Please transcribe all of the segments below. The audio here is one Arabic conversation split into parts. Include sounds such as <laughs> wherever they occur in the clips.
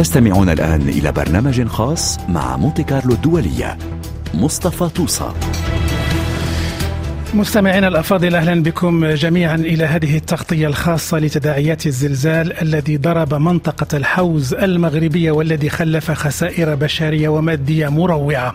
تستمعون الآن إلى برنامج خاص مع مونتي كارلو الدولية مصطفى طوسة. مستمعينا الأفاضل أهلا بكم جميعا إلى هذه التغطية الخاصة لتداعيات الزلزال الذي ضرب منطقة الحوز المغربية والذي خلف خسائر بشرية ومادية مروعة.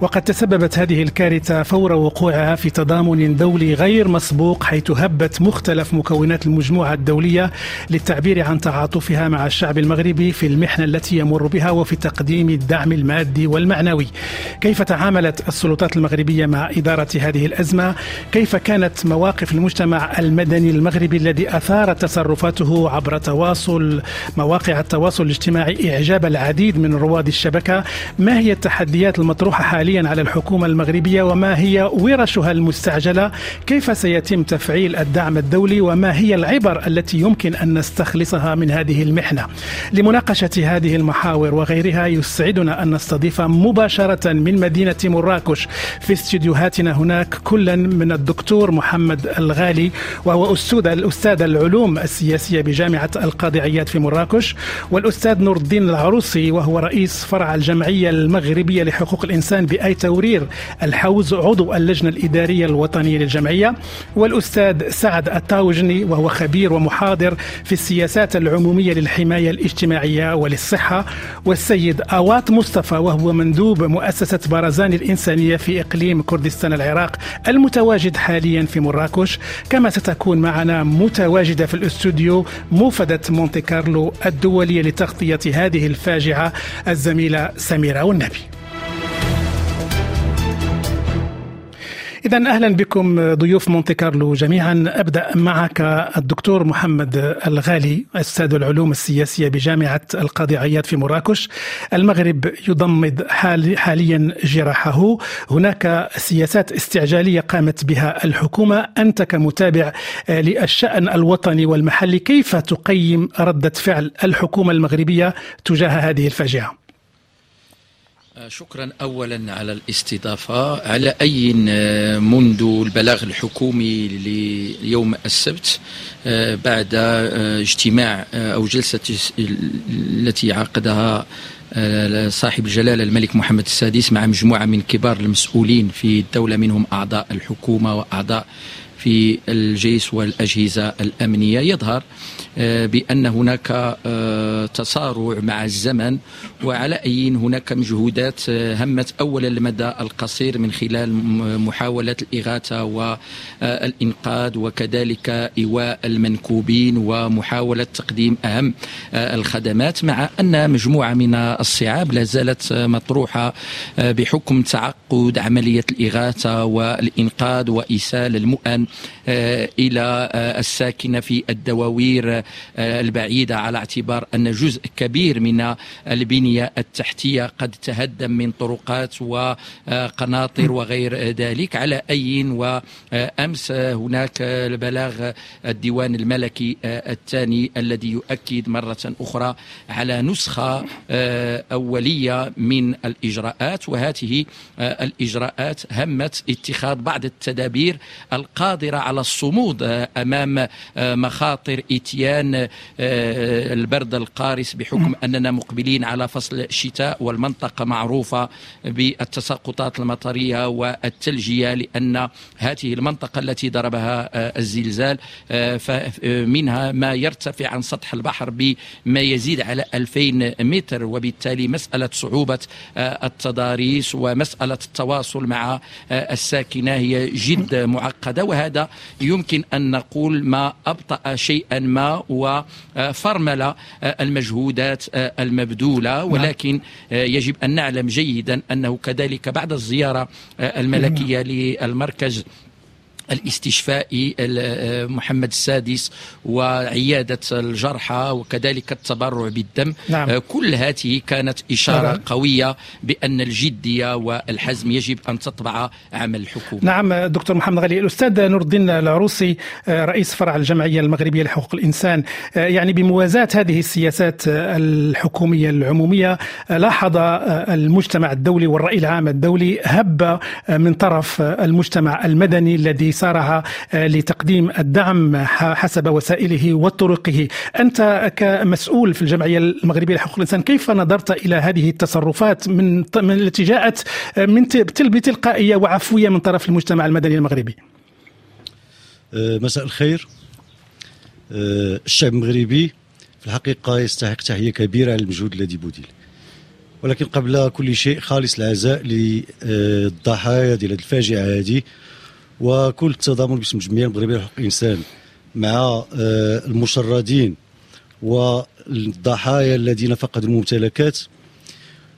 وقد تسببت هذه الكارثة فور وقوعها في تضامن دولي غير مسبوق حيث هبت مختلف مكونات المجموعة الدولية للتعبير عن تعاطفها مع الشعب المغربي في المحنة التي يمر بها وفي تقديم الدعم المادي والمعنوي. كيف تعاملت السلطات المغربية مع إدارة هذه الأزمة؟ كيف كانت مواقف المجتمع المدني المغربي الذي أثار تصرفاته عبر تواصل مواقع التواصل الاجتماعي إعجاب العديد من رواد الشبكة؟ ما هي التحديات المطروحة حاليا على الحكومة المغربية؟ وما هي ورشها المستعجلة؟ كيف سيتم تفعيل الدعم الدولي؟ وما هي العبر التي يمكن أن نستخلصها من هذه المحنة؟ لمناقشة هذه المحاور وغيرها يسعدنا أن نستضيف مباشرة من مدينة مراكش في استديوهاتنا هناك كلا من الدكتور محمد الغالي وهو أستاذ الأستاذ العلوم السياسية بجامعة القاضي عياد في مراكش والأستاذ نور الدين العروسي وهو رئيس فرع الجمعية المغربية لحقوق الإنسان بأي تورير الحوز عضو اللجنة الإدارية الوطنية للجمعية. والأستاذ سعد التاوجني وهو خبير ومحاضر في السياسات العمومية للحماية الاجتماعية وللصحة والسيد أوات مصطفى وهو مندوب مؤسسة بارزان الإنسانية في إقليم كردستان العراق المتواجد متواجد حاليا في مراكش كما ستكون معنا متواجدة في الاستوديو موفدة مونتي كارلو الدولية لتغطية هذه الفاجعة الزميلة سميرة والنبي. إذا أهلا بكم ضيوف مونتي كارلو جميعا. أبدأ معك الدكتور محمد الغالي أستاذ العلوم السياسية بجامعة القاضي عياد في مراكش. المغرب يضمد حال حاليا جراحه. هناك سياسات استعجالية قامت بها الحكومة. أنت كمتابع للشأن الوطني والمحلي كيف تقيم ردة فعل الحكومة المغربية تجاه هذه الفاجعة؟ شكرا اولا على الاستضافة على أي منذ البلاغ الحكومي ليوم السبت بعد اجتماع أو جلسة التي عقدها صاحب الجلالة الملك محمد السادس مع مجموعة من كبار المسؤولين في الدولة منهم أعضاء الحكومة وأعضاء في الجيش والأجهزة الأمنية. يظهر بأن هناك تسارع مع الزمن وعلى اي هناك مجهودات همت اولا المدى القصير من خلال محاوله الإغاثة والانقاذ وكذلك إيواء المنكوبين ومحاولة تقديم أهم الخدمات مع أن مجموعة من الصعاب لا زالت مطروحة بحكم تعقد عملية الإغاثة والإنقاذ وايصال المؤن إلى الساكنة في الدواوير البعيدة على اعتبار أن جزء كبير من البنية التحتية قد تهدم من طرقات وقناطر وغير ذلك. على أي وأمس هناك البلاغ الديوان الملكي الثاني الذي يؤكد مرة أخرى على نسخة أولية من الإجراءات وهذه الإجراءات همت اتخاذ بعض التدابير القادرة على الصمود أمام مخاطر اتيان البرد القارس بحكم أننا مقبلين على فصل الشتاء والمنطقة معروفة بالتساقطات المطرية والثلجيه لأن هذه المنطقة التي ضربها الزلزال فمنها ما يرتفع عن سطح البحر بما يزيد على 2000 متر وبالتالي مسألة صعوبة التضاريس ومسألة التواصل مع الساكنة هي جد معقدة وهذا يمكن أن نقول ما أبطأ شيئا ما وفرمل المجهودات المبذولة ولكن يجب أن نعلم جيدا أنه كذلك بعد الزيارة الملكية للمركز الاستشفائي محمد السادس وعيادة الجرحى وكذلك التبرع بالدم نعم. كل هذه كانت إشارة نعم. قوية بأن الجدية والحزم يجب أن تطبع عمل الحكومة نعم دكتور محمد غالي الأستاذ نور الدين العروسي رئيس فرع الجمعية المغربية لحقوق الإنسان يعني بموازاة هذه السياسات الحكومية العمومية لاحظ المجتمع الدولي والرأي العام الدولي هب من طرف المجتمع المدني الذي حصارها لتقديم الدعم حسب وسائله وطرقه. أنت كمسؤول في الجمعية المغربية لحقوق الإنسان كيف نظرت إلى هذه التصرفات من, التي جاءت من بتلقائية وعفوية من طرف المجتمع المدني المغربي؟ مساء الخير. الشعب المغربي في الحقيقة يستحق تحية كبيرة على المجهود الذي بذل. ولكن قبل كل شيء خالص العزاء للضحايا ديال الفاجعة هذه وكل التضامن باسم الجمعية المغربية لحقوق الإنسان مع آه، المشردين والضحايا الذين فقدوا الممتلكات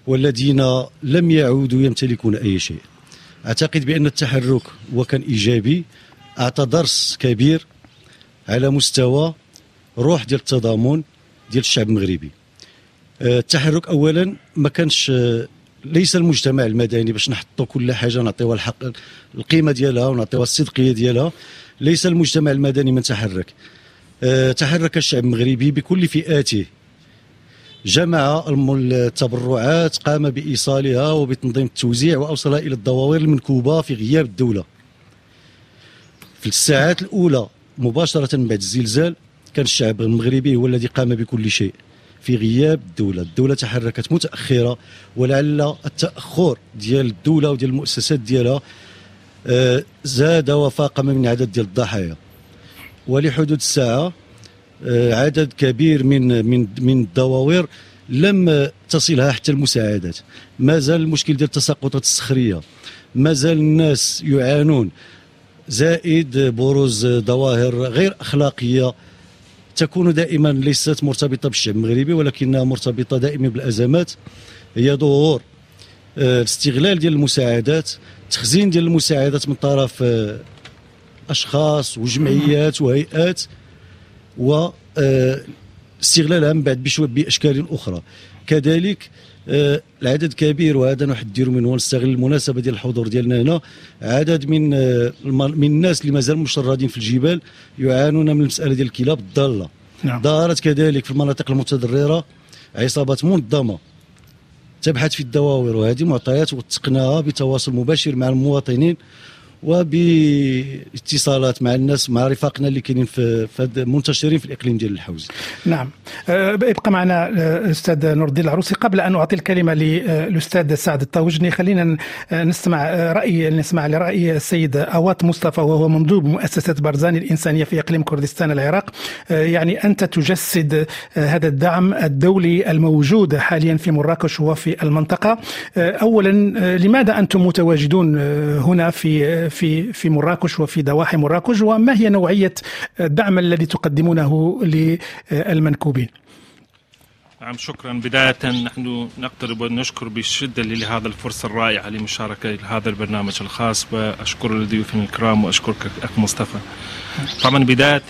والذين لم يعودوا يمتلكون أي شيء. أعتقد بأن التحرك وكان إيجابي أعطى درس كبير على مستوى روح ديال التضامن ديال الشعب المغربي. آه، التحرك اولا ما كانش آه، ليس المجتمع المدني باش نحطوا كل حاجة نعطيوها الحق القيمة ديالها ونعطيوها الصدقيه ديالها. ليس المجتمع المدني من تحرك. آه، تحرك الشعب المغربي بكل فئاته. جمع التبرعات قام بإيصالها وبتنظيم التوزيع واوصلها إلى الدواوير المنكوبة في غياب الدولة. في الساعات الأولى مباشرة بعد الزلزال كان الشعب المغربي هو الذي قام بكل شيء. في غياب الدولة. الدولة تحركت متأخرة ولعل التأخر ديال الدولة وديال المؤسسات ديالها آه، زاد وفاق من عدد ديال الضحايا. ولحدود الساعة آه، عدد كبير من من من الدواوير لم تصلها حتى المساعدات. ما زال المشكل ديال التساقطات الصخريه ما زال الناس يعانون. زائد بروز ظواهر غير أخلاقية تكون دائما ليست مرتبطة بالشعب المغربي ولكنها مرتبطة دائما بالأزمات. هي ظهور آه، استغلال ديال المساعدات تخزين ديال المساعدات من طرف آه، أشخاص وجمعيات وهيئات و آه، استغلالها من بعد بأشكال أخرى. كذلك العدد كبير وهذا نحذر منه ونستغل المناسبة ديال الحضور ديالنا هنا عدد من آه، من الناس اللي مازال مشردين في الجبال يعانون من المسألة ديال الكلاب الضالة نعم. ظهرت كذلك في المناطق المتضررة عصابات منظمة تبحث في الدواوير وهذه معطيات وثقناها بتواصل مباشر مع المواطنين وباتصالات مع الناس مع رفاقنا اللي كاينين في, منتشرين في الإقليم ديال الحوزه. نعم. أه، ابقى معنا أه، أستاذ نور الدين العروسي. قبل أن أعطي الكلمة للاستاذ سعد الطاوجني خلينا نسمع رأي نسمع لرأي السيد اوات مصطفى وهو مندوب مؤسسة برزاني الإنسانية في إقليم كردستان العراق. أه، يعني أنت تجسد هذا الدعم الدولي الموجود حاليا في مراكش وفي المنطقة. اولا لماذا أنتم متواجدون هنا في في في مراكش وفي ضواحي مراكش وما هي نوعية الدعم الذي تقدمونه للمنكوبين؟ نعم شكرا. بداية نحن نقترب ونشكر بشدة لهذا الفرصة الرائعة لمشاركة هذا البرنامج الخاص وأشكر لضيوفنا الكرام وأشكرك أخ مصطفى. طبعا بداية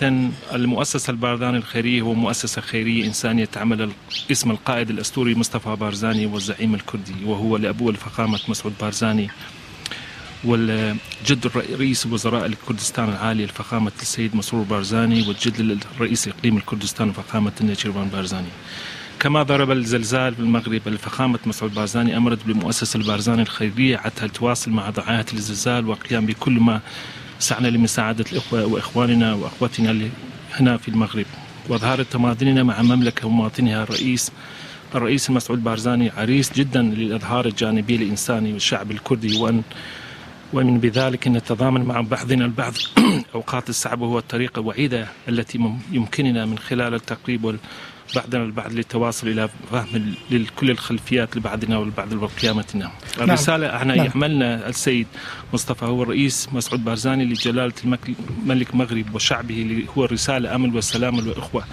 المؤسسة البارداني الخيرية هو مؤسسة خيرية إنسانية تعمل اسم القائد الأسطوري مصطفى بارزاني والزعيم الكردي وهو لأبوه الفخامة مسعود بارزاني. والجد رئيس وزراء الكردستان العالي الفخامة السيد مسرور بارزاني والجد الرئيس إقليم الكردستان فخامة النيتشيربان بارزاني. كما ضرب الزلزال في المغرب الفخامة مسعود بارزاني أمرت بمؤسسة البارزاني الخيرية حتى التواصل مع ضحايا الزلزال والقيام بكل ما سعنا لمساعدة الإخوة وإخواننا وأخواتنا هنا في المغرب. وأظهرت تماضينا مع المملكة ومواطنها الرئيس الرئيس مسعود بارزاني عريس جدا للإظهار الجانبي الإنساني والشعب الكردي وأن ومن بذلك نتضامن مع بعضنا البعض <clears throat> أوقات الصعبة هو الطريقة الوحيدة التي يمكننا من خلال التقريب بعضنا البعض للتواصل إلى فهم لكل الخلفيات لبعضنا والبعض وقيامتنا. نعم. الرسالة إحنا نعم. يحملنا السيد مصطفى هو الرئيس مسعود بارزاني لجلالة الملك المغرب وشعبه اللي هو الرساله امن والسلام والاخوه.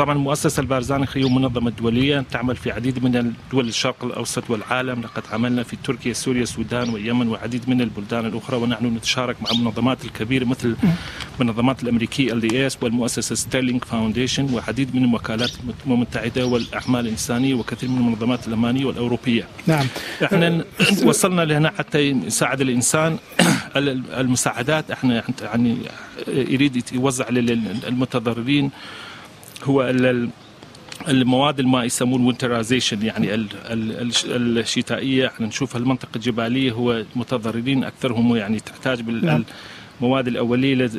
طبعا المؤسسة البارزاني الخيرية منظمة دولية تعمل في عديد من دول الشرق الأوسط والعالم. لقد عملنا في تركيا سوريا السودان واليمن وعديد من البلدان الأخرى ونحن نتشارك مع المنظمات الكبيرة مثل المنظمات الأمريكية إس والمؤسسة Sterling Foundation وعديد من الوكالات المتحدة والأعمال الإنسانية وكثير من المنظمات الأمانية والأوروبية. نعم. إحنا وصلنا لهنا حتى يساعد الإنسان. <clears throat> المساعدات إحنا يعني يريد يوزع للمتضررين. هو المواد ما يسمون وينترايزيشن يعني الشتائية إحنا نشوف المنطقة الجبالية هو متضررين أكثرهم يعني تحتاج بال نعم. المواد الأولية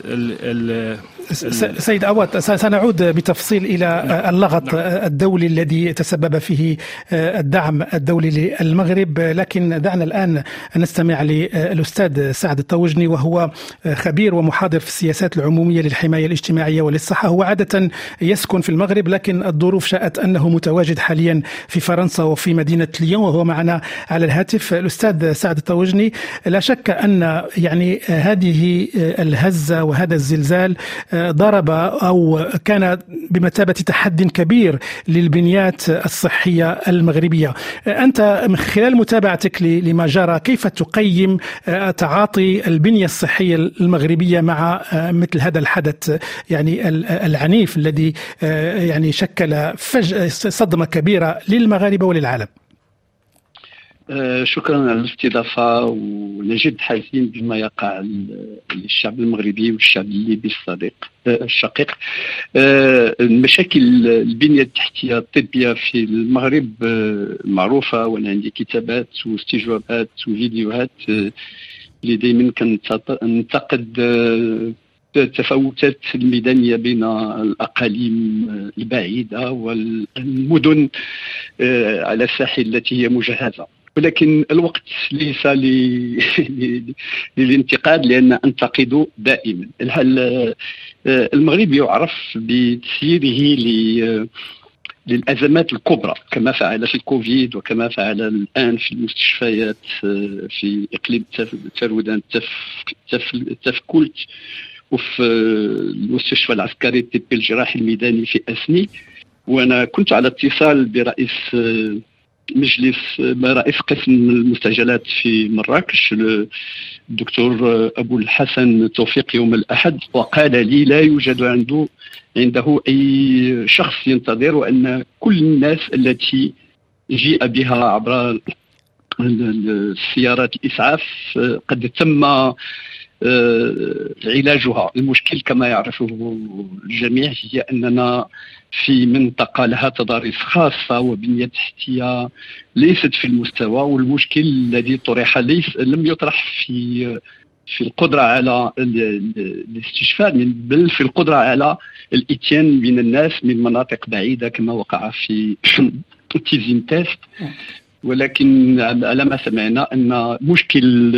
سيد عواد سنعود بتفصيل إلى نعم. اللغط نعم. الدولي الذي تسبب فيه الدعم الدولي للمغرب لكن دعنا الآن نستمع للأستاذ سعد الطوجني وهو خبير ومحاضر في السياسات العمومية للحماية الاجتماعية وللصحة هو عادة يسكن في المغرب لكن الظروف شاءت أنه متواجد حاليا في فرنسا وفي مدينة ليون وهو معنا على الهاتف الأستاذ سعد الطوجني لا شك أن يعني هذه الهزة وهذا الزلزال ضرب أو كان بمثابة تحد كبير للبنيات الصحية المغربية. أنت من خلال متابعتك لما جرى كيف تقيم تعاطي البنية الصحية المغربية مع مثل هذا الحدث يعني العنيف الذي يعني شكل فج... صدمة كبيرة للمغاربة وللعالم. آه، شكرا على الاستضافة ونجد حزين بما يقع للشعب المغربي والشعب الليبي الصديق آه، الشقيق. آه، المشاكل البنية التحتية الطبية في المغرب معروفة وأنا عندي كتابات واستجوابات وفيديوهات اللي دائما كنتقد التفاوتات الميدانية بين الأقاليم البعيدة والمدن على الساحل التي هي مجهزة. ولكن الوقت ليس <laughs> للانتقاد لأن أنتقد دائما. المغرب يعرف بتسييره للأزمات الكبرى كما فعل في الكوفيد وكما فعل الآن في المستشفيات في إقليم ترودان تفكلت وفي المستشفى العسكري الطبي الجراحي الميداني في أسني. وأنا كنت على اتصال برئيس مجلس رئيس قسم المستعجلات في مراكش. الدكتور أبو الحسن توفيق يوم الأحد وقال لي لا يوجد عنده عنده أي شخص ينتظر وان كل الناس التي جيء بها عبر السيارات الاسعاف قد تم علاجها. المشكل كما يعرفه الجميع هي أننا في منطقة لها تضاريس خاصة وبنية تحتية ليست في المستوى والمشكل الذي طرح ليس لم يطرح في في القدرة على الاستشفاء بل في القدرة على الإتيان من الناس من مناطق بعيدة كما وقع في <clears throat> تيزين تيست. ولكن على ما سمعنا أن مشكل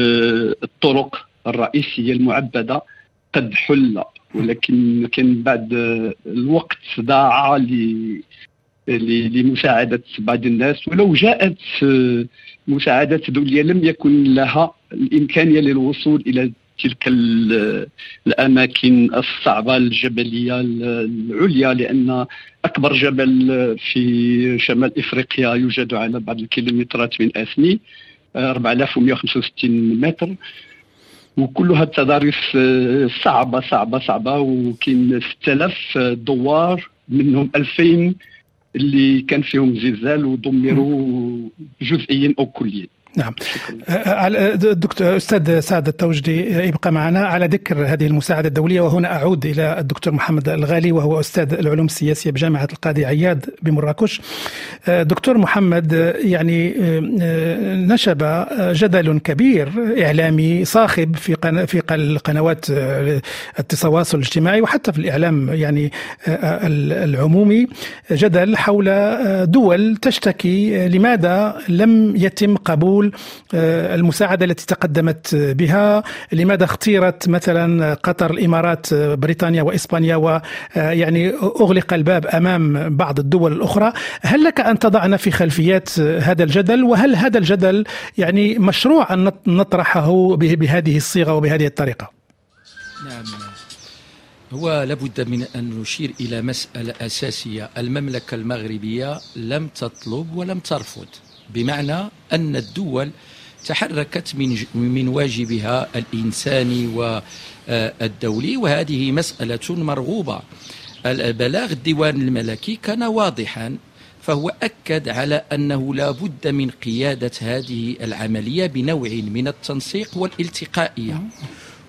الطرق الرئيسية المعبدة قد حل ولكن كان بعد الوقت ضاع لمساعدة بعض الناس. ولو جاءت مساعدات دولية لم يكن لها الإمكانية للوصول إلى تلك الأماكن الصعبة الجبلية العليا لأن أكبر جبل في شمال إفريقيا يوجد على بعض الكيلومترات من أسني 4165 متر. وكلها التضاريس آه، صعبة صعبة صعبة. وكاين 6000 دوار منهم 2000 اللي كان فيهم زلزال ودمروا جزئيا أو كليا. نعم. الدكتور أستاذ سعد التوجدي يبقى معنا على ذكر هذه المساعدة الدولية وهنا أعود إلى الدكتور محمد الغالي وهو أستاذ العلوم السياسية بجامعة القاضي عياد بمراكش. دكتور محمد يعني نشب جدل كبير إعلامي صاخب في في القنوات التواصل الاجتماعي وحتى في الإعلام يعني العمومي. جدل حول دول تشتكي لماذا لم يتم قبول نقول آه، المساعدة التي تقدمت بها لماذا اختيرت مثلا قطر الإمارات آه، بريطانيا وإسبانيا ويعني آه، أغلق الباب أمام بعض الدول الأخرى؟ هل لك أن تضعنا في خلفيات هذا الجدل؟ وهل هذا الجدل يعني مشروع أن نطرحه بهذه الصيغة وبهذه الطريقة؟ نعم. هو لابد من أن نشير إلى مسألة أساسية. المملكة المغربية لم تطلب ولم ترفض. بمعنى أن الدول تحركت من من واجبها الإنساني والدولي وهذه مسألة مرغوبة. البلاغ الديوان الملكي كان واضحا فهو أكد على أنه لا بد من قيادة هذه العملية بنوع من التنسيق والالتقائية.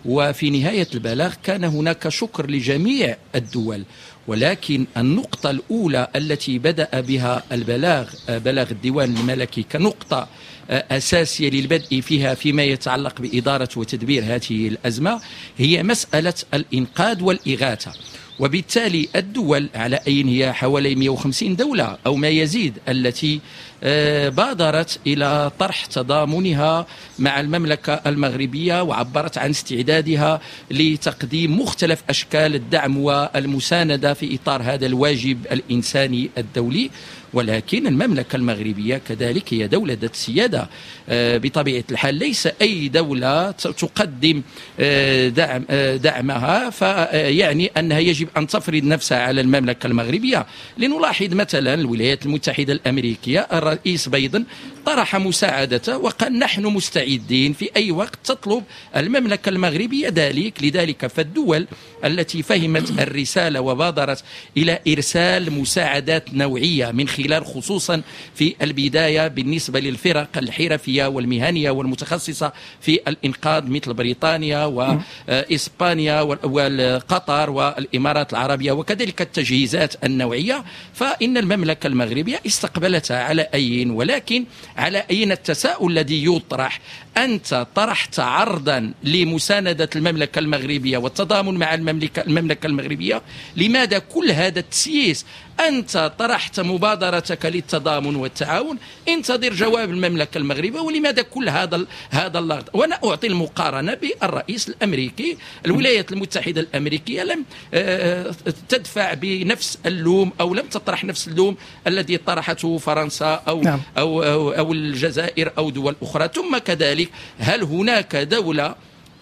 وفي نهاية البلاغ كان هناك شكر لجميع الدول ولكن النقطة الأولى التي بدأ بها البلاغ بلاغ الديوان الملكي كنقطة أساسية للبدء فيها فيما يتعلق بإدارة وتدبير هذه الأزمة هي مسألة الإنقاذ والإغاثة. وبالتالي الدول على أي هي حوالي 150 دولة أو ما يزيد التي آه، بادرت إلى طرح تضامنها مع المملكة المغربية وعبرت عن استعدادها لتقديم مختلف أشكال الدعم والمساندة في إطار هذا الواجب الإنساني الدولي. ولكن المملكة المغربية كذلك هي دولة ذات سيادة آه، بطبيعة الحال ليس أي دولة تقدم آه، دعم آه، دعمها فيعني أنها يجب أن تفرض نفسها على المملكة المغربية. لنلاحظ مثلا الولايات المتحدة الأمريكية الرئيس بايدن طرح مساعدته وقال نحن مستعدين في أي وقت تطلب المملكة المغربية ذلك. لذلك فالدول التي فهمت <clears throat> الرسالة وبادرت إلى إرسال مساعدات نوعية من خلال خصوصا في البداية بالنسبة للفرق الحرفية والمهنية والمتخصصة في الإنقاذ مثل بريطانيا وإسبانيا وقطر والإمارات العربية وكذلك التجهيزات النوعية. فإن المملكة المغربية استقبلتها على أي ولكن على أين التساؤل الذي يطرح؟ أنت طرحت عرضا لمساندة المملكة المغربية والتضامن مع المملكة, المملكة المغربية لماذا كل هذا التسييس؟ أنت طرحت مبادرتك للتضامن والتعاون انتظر جواب المملكة المغربية ولماذا كل هذا هذا اللغط؟ وأنا أعطي المقارنة بالرئيس الأمريكي الولايات المتحدة الأمريكية لم آه، تدفع بنفس اللوم أو لم تطرح نفس اللوم الذي طرحته فرنسا أو, نعم. أو, أو, أو الجزائر أو دول أخرى. ثم كذلك هل هناك دولة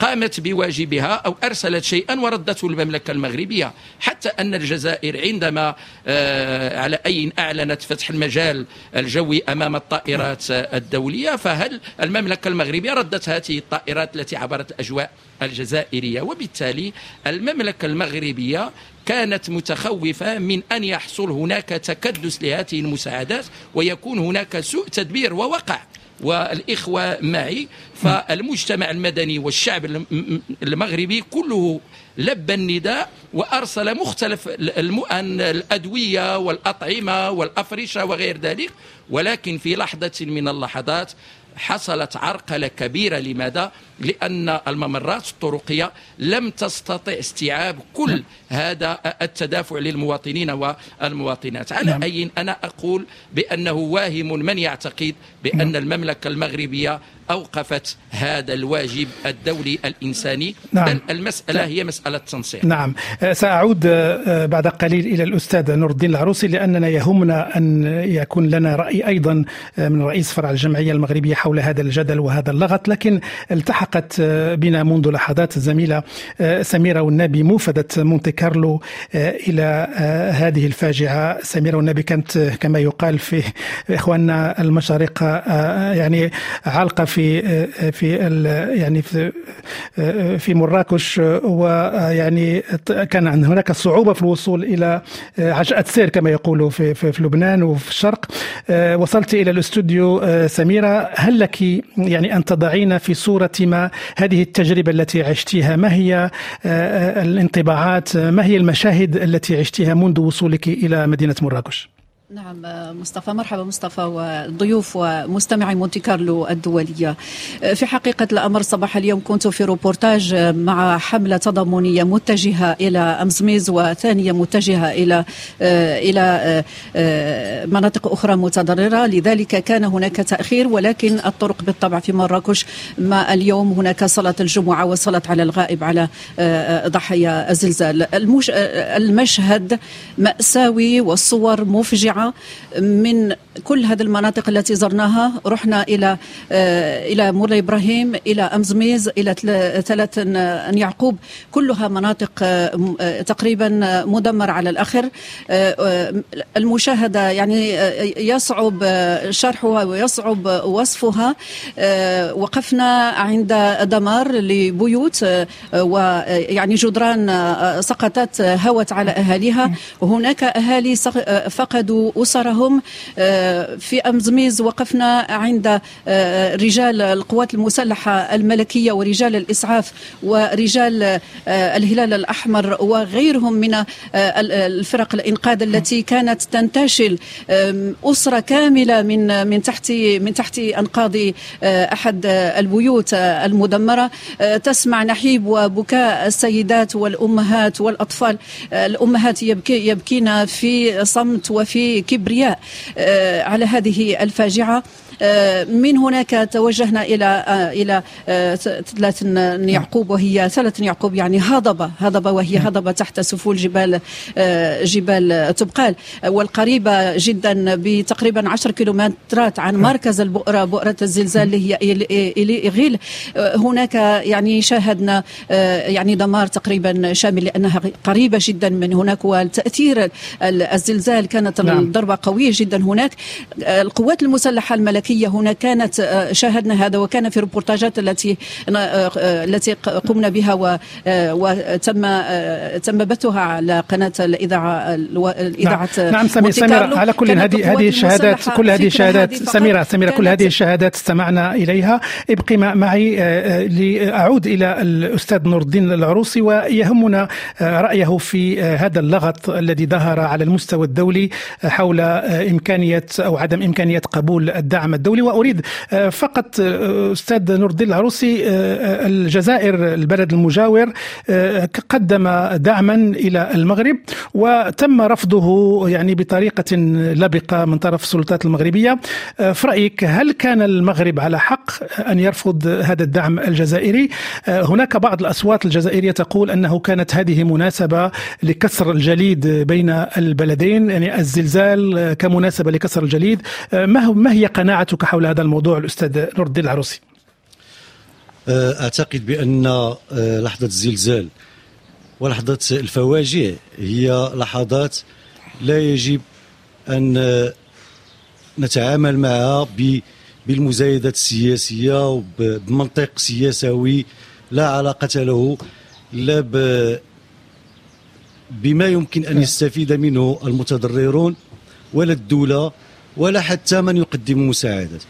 قامت بواجبها أو أرسلت شيئا وردته المملكة المغربية؟ حتى أن الجزائر عندما آه، على أي أعلنت فتح المجال الجوي أمام الطائرات الدولية فهل المملكة المغربية ردت هذه الطائرات التي عبرت الأجواء الجزائرية؟ وبالتالي المملكة المغربية كانت متخوفة من أن يحصل هناك تكدس لهذه المساعدات ويكون هناك سوء تدبير ووقع. والإخوة معي فالمجتمع المدني والشعب المغربي كله لبى النداء وأرسل مختلف الأدوية والأطعمة والأفرشة وغير ذلك ولكن في لحظة من اللحظات حصلت عرقلة كبيرة لماذا؟ لأن الممرات الطرقية لم تستطع استيعاب كل هذا التدافع للمواطنين والمواطنات على نعم. أي أنا أقول بأنه واهم من يعتقد بأن نعم. المملكة المغربية أوقفت هذا الواجب الدولي الإنساني نعم. بل المسألة نعم. هي مسألة تنصير نعم أه، سأعود أه، بعد قليل إلى الأستاذ نور الدين العروسي لأننا يهمنا أن يكون لنا رأي أيضا أه، من رئيس فرع الجمعية المغربية حول هذا الجدل وهذا اللغط لكن التحقت بنا منذ لحظات الزميلة سميرة والنبي موفدة مونتي كارلو إلى هذه الفاجعة. سميرة والنبي كانت كما يقال في <laughs> إخواننا المشارقة يعني علقة في في يعني في مراكش ويعني كان هناك صعوبة في الوصول إلى عجقة سير كما يقولوا في, في, في لبنان وفي الشرق. وصلت إلى الاستوديو سميرة هل لك يعني أن تضعين في صورة ما هذه التجربة التي عشتيها ما هي الانطباعات ما هي المشاهد التي عشتيها منذ وصولك إلى مدينة مراكش؟ نعم مصطفى مرحبا مصطفى والضيوف ومستمعي مونتي كارلو الدولية. في حقيقة الأمر صباح اليوم كنت في روبورتاج مع حملة تضامنية متجهة إلى أمزميز وثانية متجهة إلى إلى مناطق أخرى متضررة. لذلك كان هناك تأخير ولكن الطرق بالطبع في مراكش. ما اليوم؟ هناك صلاة الجمعة وصلاة على الغائب على ضحايا الزلزال. المشهد مأساوي والصور مفجعة من كل هذه المناطق التي زرناها رحنا إلى آه، إلى مولاي إبراهيم إلى امزميز إلى ثلاث يعقوب. كلها مناطق آه، آه، تقريبا مدمره على الآخر. المشاهدة يعني يصعب شرحها ويصعب وصفها. وقفنا عند دمار لبيوت ويعني جدران سقطت هوت على أهاليها. وهناك أهالي فقدوا أسرهم في أمزميز وقفنا عند رجال القوات المسلحة الملكية ورجال الإسعاف ورجال الهلال الأحمر وغيرهم من الفرق الإنقاذ التي كانت تنتشل أسرة كاملة من من تحت من تحت أنقاض أحد البيوت المدمرة. تسمع نحيب وبكاء السيدات والأمهات والأطفال. الأمهات يبكي يبكين في صمت وفي كبرياء على هذه الفاجعة. من هناك توجهنا إلى إلى ثلاث يعقوب وهي ثلاث يعقوب يعني هضبة هضبة وهي نعم. هضبة تحت سفول جبال جبال تبقال والقريبة جدا بتقريبا 10 كيلومترات عن نعم. مركز البؤرة بؤرة الزلزال اللي هي إلي اغيل هناك يعني شاهدنا يعني دمار تقريبا شامل لأنها قريبة جدا من هناك والتأثير الزلزال كانت نعم. الضربة قوية جدا هناك القوات المسلحة الملكية الذكيه هنا كانت آه، شاهدنا هذا وكان في الروبورتاجات التي آه، آه، التي قمنا بها وتم تم بثها على قناة الإذاعة الإذاعة نعم, نعم سمير سميرة على كل هذه هذه الشهادات كل هذه الشهادات سميرة سميرة كل هذه الشهادات استمعنا إليها. ابقي معي لأعود إلى الأستاذ نور الدين العروسي ويهمنا رأيه في هذا اللغط الذي ظهر على المستوى الدولي حول إمكانية أو عدم إمكانية قبول الدعم الدولي وأريد آه، فقط آه، أستاذ نور الدين العروسي آه، الجزائر البلد المجاور قدم دعما إلى المغرب وتم رفضه يعني بطريقة لبقة من طرف السلطات المغربية. في رأيك هل كان المغرب على حق أن يرفض هذا الدعم الجزائري؟ هناك بعض الأصوات الجزائرية تقول أنه كانت هذه مناسبة لكسر الجليد بين البلدين يعني الزلزال كمناسبة لكسر الجليد. ما هي قناعة قناعتك حول هذا الموضوع الأستاذ نور الدين العروسي؟ أه، أعتقد بأن أه، لحظة الزلزال ولحظة الفواجع هي لحظات لا يجب أن نتعامل معها بالمزايدات السياسية وبمنطق سياسوي لا علاقة له لا بما يمكن أن يستفيد منه المتضررون ولا الدولة. ولا حتى من يقدم مساعدات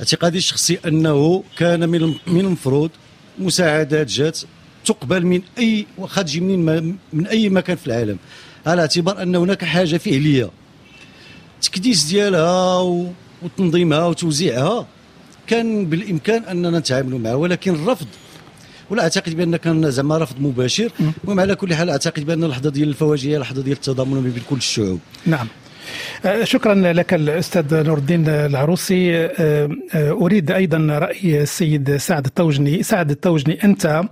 اعتقادي الشخصي أنه كان من من المفروض مساعدات جات تقبل من أي واخا منين من أي مكان في العالم. على اعتبار أن هناك حاجة فعلية. تكديس ديالها وتنظيمها وتوزيعها كان بالإمكان أننا نتعاملوا معها ولكن الرفض ولا أعتقد بأن كان زعما رفض مباشر. المهم على كل حال أعتقد بأن اللحظة ديال الفواجع لحظة ديال التضامن بين كل الشعوب. نعم. شكرا لك الأستاذ نور الدين العروسي. آه، آه، أريد أيضا رأي السيد سعد التوجني. سعد التوجني أنت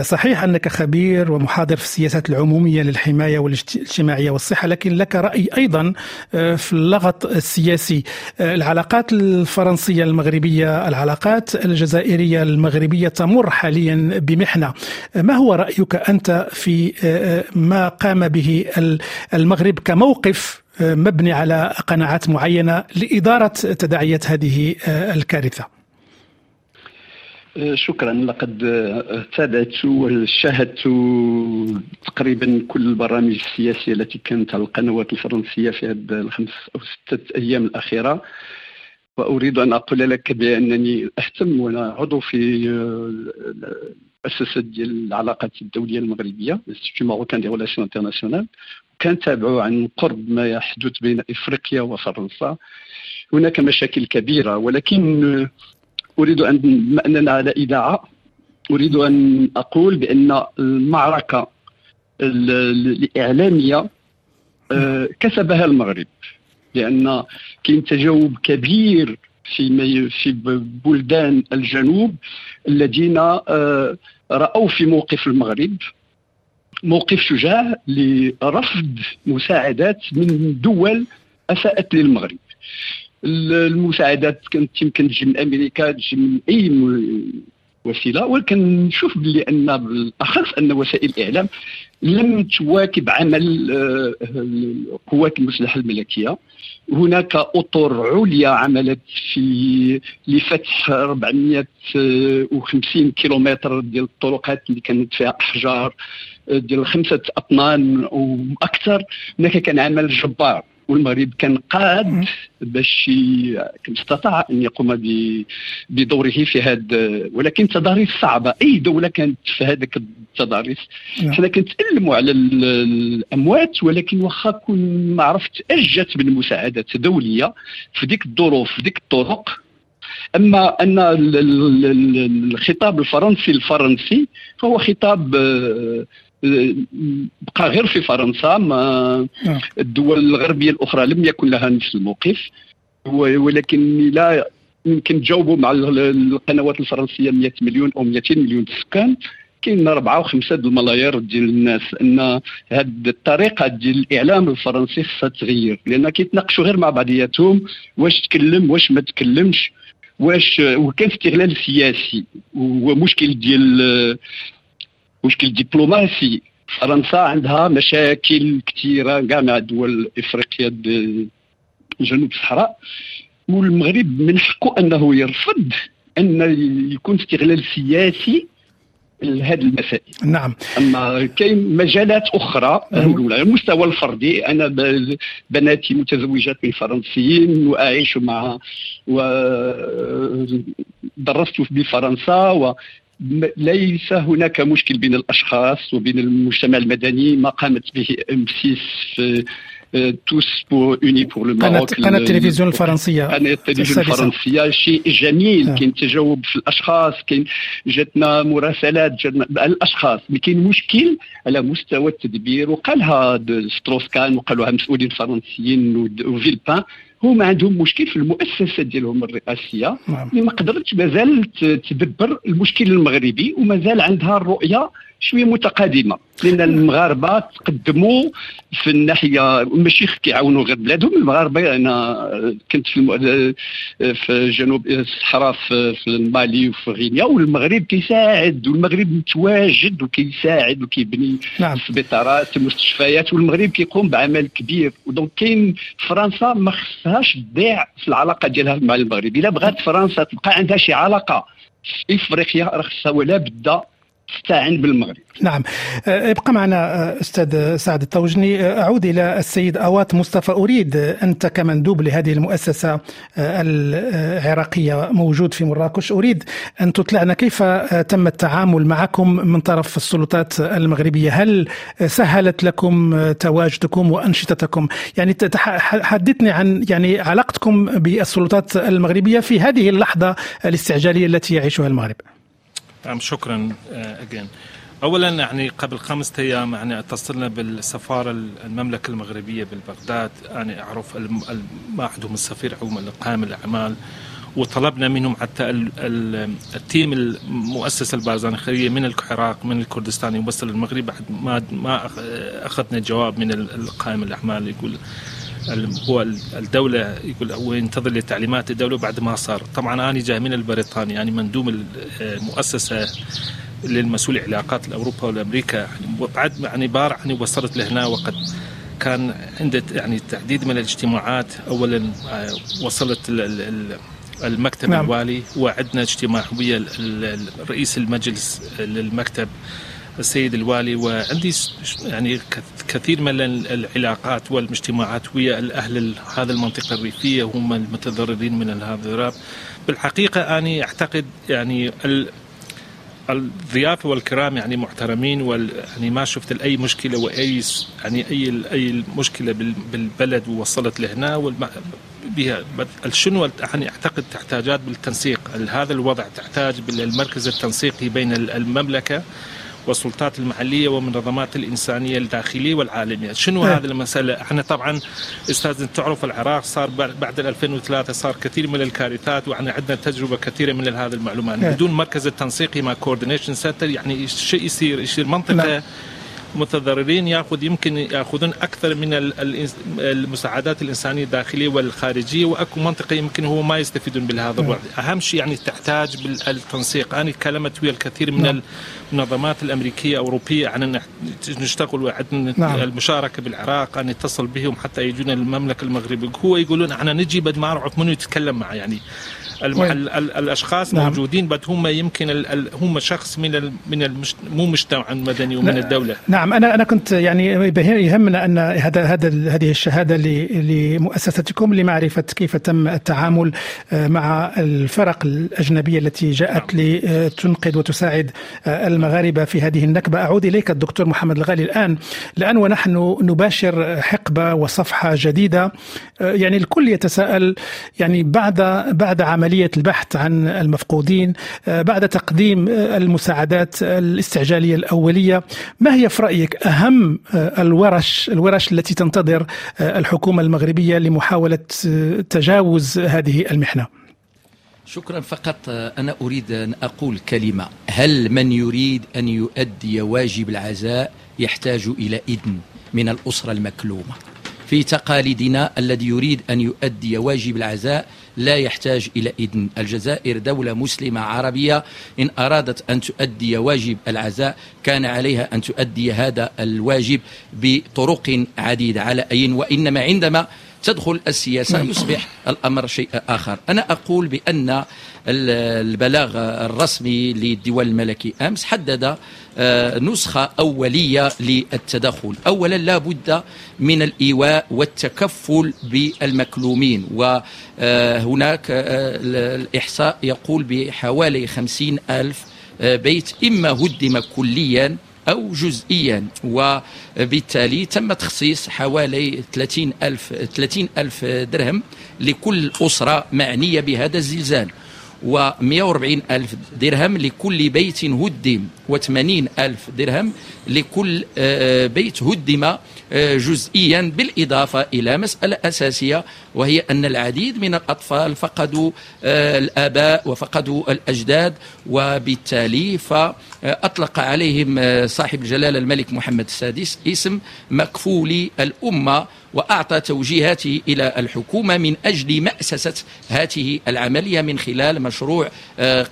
صحيح أنك خبير ومحاضر في السياسات العمومية للحماية والاجتماعية والصحة لكن لك رأي أيضا في اللغط السياسي. العلاقات الفرنسية المغربية العلاقات الجزائرية المغربية تمر حاليا بمحنة. ما هو رأيك أنت في ما قام به المغرب كموقف مبني على قناعات معينة لإدارة تداعيات هذه آه، الكارثة. آه، شكرا. لقد آه، تابعت وشاهدت تقريبا كل البرامج السياسية التي كانت على القنوات الفرنسية في هذه الخمس أو ستة أيام الأخيرة. وأريد أن أقول لك بأنني أهتم وأنا عضو في المؤسسه ديال العلاقات الدولية المغربية Institut Marocain des Relations Internationales كنتابعوا عن قرب ما يحدث بين إفريقيا وفرنسا. هناك مشاكل كبيرة ولكن أريد أن بما اننا على إذاعة. أريد أن أقول بأن المعركة الإعلامية آه، كسبها المغرب لأن كاين تجاوب كبير في في بلدان الجنوب الذين آه، رأوا في موقف المغرب. موقف شجاع لرفض مساعدات من دول أساءت للمغرب. المساعدات كانت يمكن تجي من أمريكا تجي من أي وسيلة ولكن نشوف بلي أن بالاخص أن وسائل الإعلام لم تواكب عمل آه، القوات المسلحة الملكية. هناك أطر عليا عملت في لفتح 450 كيلومتر ديال الطرقات اللي كانت فيها أحجار. ديال خمسة أطنان وأكثر هناك كان عمل جبار والمغرب كان قاد باش استطاع أن يقوم بدوره في هذا ولكن تضاريس صعبة. أي دولة كانت في هذاك التضاريس؟ نعم. حنا كنتألموا على الأموات ولكن واخا كون ما عرفت أجت بالمساعدات الدولية في ديك الظروف في ديك الطرق. أما أن الخطاب الفرنسي الفرنسي فهو خطاب بقى غير في فرنسا ما نعم. الدول الغربية الأخرى لم يكن لها نفس الموقف ولكن لا يمكن تجاوبوا مع القنوات الفرنسية 100 مليون أو 200 مليون سكان كاين أربعة وخمسة الملايير ديال الناس أن هذه الطريقة ديال الإعلام الفرنسي خصها تغير لأن كيتناقشوا غير مع بعضياتهم واش تكلم واش ما تكلمش واش وكان استغلال سياسي ومشكل ديال مشكل دبلوماسي فرنسا عندها مشاكل كثيرة كاع مع دول إفريقيا جنوب الصحراء والمغرب من حقه أنه يرفض أن يكون استغلال سياسي لهذه المسائل. نعم. أما كاين مجالات أخرى على المستوى الفردي أنا بناتي متزوجات من فرنسيين وأعيش مع ودرست بفرنسا و ليس هناك مشكل بين الأشخاص وبين المجتمع المدني. ما قامت به M6 في tous pour unis pour le Maroc قناه التلفزيون الفرنسية. قناة التلفزيون الفرنسية. شيء جميل. آه. كاين تجاوب في الأشخاص كاين جاتنا مراسلات جاتنا الأشخاص. ما كاين مشكل على مستوى التدبير. وقالها ستروسكان وقالوها مسؤولين فرنسيين وفيلبان. هما عندهم مشكل في المؤسسه ديالهم الرئاسية نعم. اللي ما قدرتش مازال تدبر المشكل المغربي ومازال عندها الرؤيه شوية متقادمه لأن المغاربة تقدموا في الناحية ماشي كيعاونوا غير بلادهم المغاربة أنا كنت في في جنوب الصحراء في, في المالي وفي غينيا والمغرب كيساعد والمغرب متواجد وكيساعد وكيبني نعم. سبيطارات مستشفيات والمغرب كيقوم بعمل كبير ودونك كاين فرنسا ما خصهاش تضيع في العلاقة ديالها مع المغرب. إلا بغات فرنسا تبقى عندها شي علاقة في افريقيا راه خصها ولا بد تستعين بالمغرب. نعم. أه، ابقى معنا أه، أستاذ سعد الطوجني أه، أعود إلى السيد اوات مصطفى. أريد أنت كمندوب لهذه المؤسسة العراقية موجود في مراكش. أريد أن تطلعنا كيف تم التعامل معكم من طرف السلطات المغربية؟ هل سهلت لكم تواجدكم وأنشطتكم؟ يعني حدثني عن يعني علاقتكم بالسلطات المغربية في هذه اللحظة الاستعجالية التي يعيشها المغرب. نعم شكرا اجين آه، اولا يعني قبل خمسة أيام يعني اتصلنا بالسفارة المملكة المغربية بالبغداد يعني أعرف ما عندهم السفير عموما لقائم الأعمال وطلبنا منهم حتى التيم المؤسسه البارزاني الخيريه من العراق من الكردستان يوصل المغرب بعد ما ما أخذنا جواب من القائم الأعمال يقول هو الدولة يقول هو ينتظر لتعليمات الدولة بعد ما صار. طبعا أنا جاي من البريطاني يعني مندوب المؤسسة للمسؤول العلاقات الأوروبا والأمريكا. وبعد يعني بارع يعني وصلت لهنا وقد كان عند يعني تعديد من الاجتماعات. أولا آه، وصلت المكتب نعم. الوالي. وعندنا اجتماع ويا رئيس المجلس للمكتب. السيد الوالي وعندي يعني كثير من العلاقات والاجتماعات ويا الأهل هذه المنطقة الريفية هم المتضررين من هذا الضراب بالحقيقة أني أعتقد يعني الضيافه والكرام يعني محترمين وال يعني ما شفت اي مشكلة وأي يعني أي أي مشكله بالبلد ووصلت لهنا والم... بها شنو يعني أعتقد تحتاجات بالتنسيق. هذا الوضع تحتاج بالمركز التنسيقي بين المملكة والسلطات المحلية والمنظمات الإنسانية الداخلية والعالمية، شنو هذه المسألة؟ إحنا طبعا أستاذ تعرف العراق صار بعد 2003 صار كثير من الكارثات وإحنا عندنا تجربة كثيرة من هذه المعلومات، بدون مركز التنسيقي مع coordination center يعني شيء يصير؟ يصير منطقة نعم. متضررين ياخذ يمكن ياخذون أكثر من المساعدات الإنسانية الداخلية والخارجية وأكو منطقة يمكن هو ما يستفيدون بهذا الوضع. أهم شيء يعني تحتاج بالتنسيق أنا تكلمت ويا الكثير من نعم. المنظمات الأمريكية أوروبية عن نشتغل وعندنا نعم. المشاركة بالعراق أن نتصل بهم حتى يجون المملكة المغربية. هو يقولون إحنا نجي بد ما أعرف منو يتكلم معه يعني. المحل الأشخاص نعم. موجودين بس هم يمكن هم شخص من ال من المش مو مجتمع المدني ومن الدولة نعم أنا أنا كنت يعني يهمنا أن هذا هذا هذه الشهادة لمؤسستكم لمعرفة كيف تم التعامل آه، مع الفرق الأجنبية التي جاءت نعم. لتنقذ وتساعد آه، المغاربة في هذه النكبة أعود إليك الدكتور محمد الغالي الآن الآن ونحن نباشر حقبة وصفحة جديدة آه، يعني الكل يتساءل يعني بعد بعد عملية البحث عن المفقودين بعد تقديم المساعدات الاستعجالية الأولية ما هي في رأيك أهم الورش الورش التي تنتظر الحكومة المغربية لمحاولة تجاوز هذه المحنة؟ شكرا فقط. أنا أريد أن أقول كلمة. هل من يريد أن يؤدي واجب العزاء يحتاج إلى إذن من الأسرة المكلومة؟ في تقاليدنا الذي يريد أن يؤدي واجب العزاء لا يحتاج إلى إذن الجزائر. دولة مسلمة عربية إن أرادت أن تؤدي واجب العزاء كان عليها أن تؤدي هذا الواجب بطرق عديدة. على أي وإنما عندما تدخل السياسة نعم. يصبح الأمر شيء آخر أنا أقول بأن البلاغ الرسمي للديوان الملكي أمس حدد آه، نسخة أولية للتدخل أولا لا بد من الإيواء والتكفل بالمكلومين وهناك آه، الإحصاء يقول بحوالي خمسين ألف آه، بيت إما هدم كليا أو جزئيا وبالتالي تم تخصيص حوالي 30 ألف, 30 ألف درهم لكل أسرة معنية بهذا الزلزال و140 ألف درهم لكل بيت هدم و80 ألف درهم لكل آه، بيت هدم آه، جزئيا بالإضافة إلى مسألة أساسية وهي أن العديد من الأطفال فقدوا آه، الآباء وفقدوا الأجداد وبالتالي فأطلق عليهم صاحب الجلالة الملك محمد السادس اسم مكفولي الأمة وأعطى توجيهاته إلى الحكومة من أجل مأسسة هذه العملية من خلال مشروع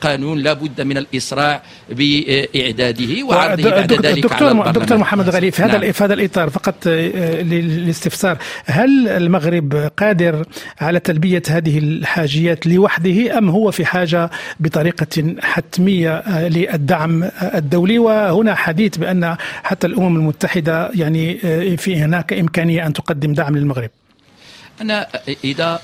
قانون لا بد من الإسراع بإعداده وعرضه بعد ذلك دكتور, على دكتور محمد غريب في هذا نعم. في هذا الإطار فقط آه، للاستفسار هل المغرب قادر على تلبية هذه الحاجيات لوحده أم هو في حاجة بطريقة حتمية آه، للدعم الدولي؟ وهنا حديث بأن حتى الأمم المتحدة يعني آه، في هناك إمكانية أن تقدم دعم للمغرب. أنا إذا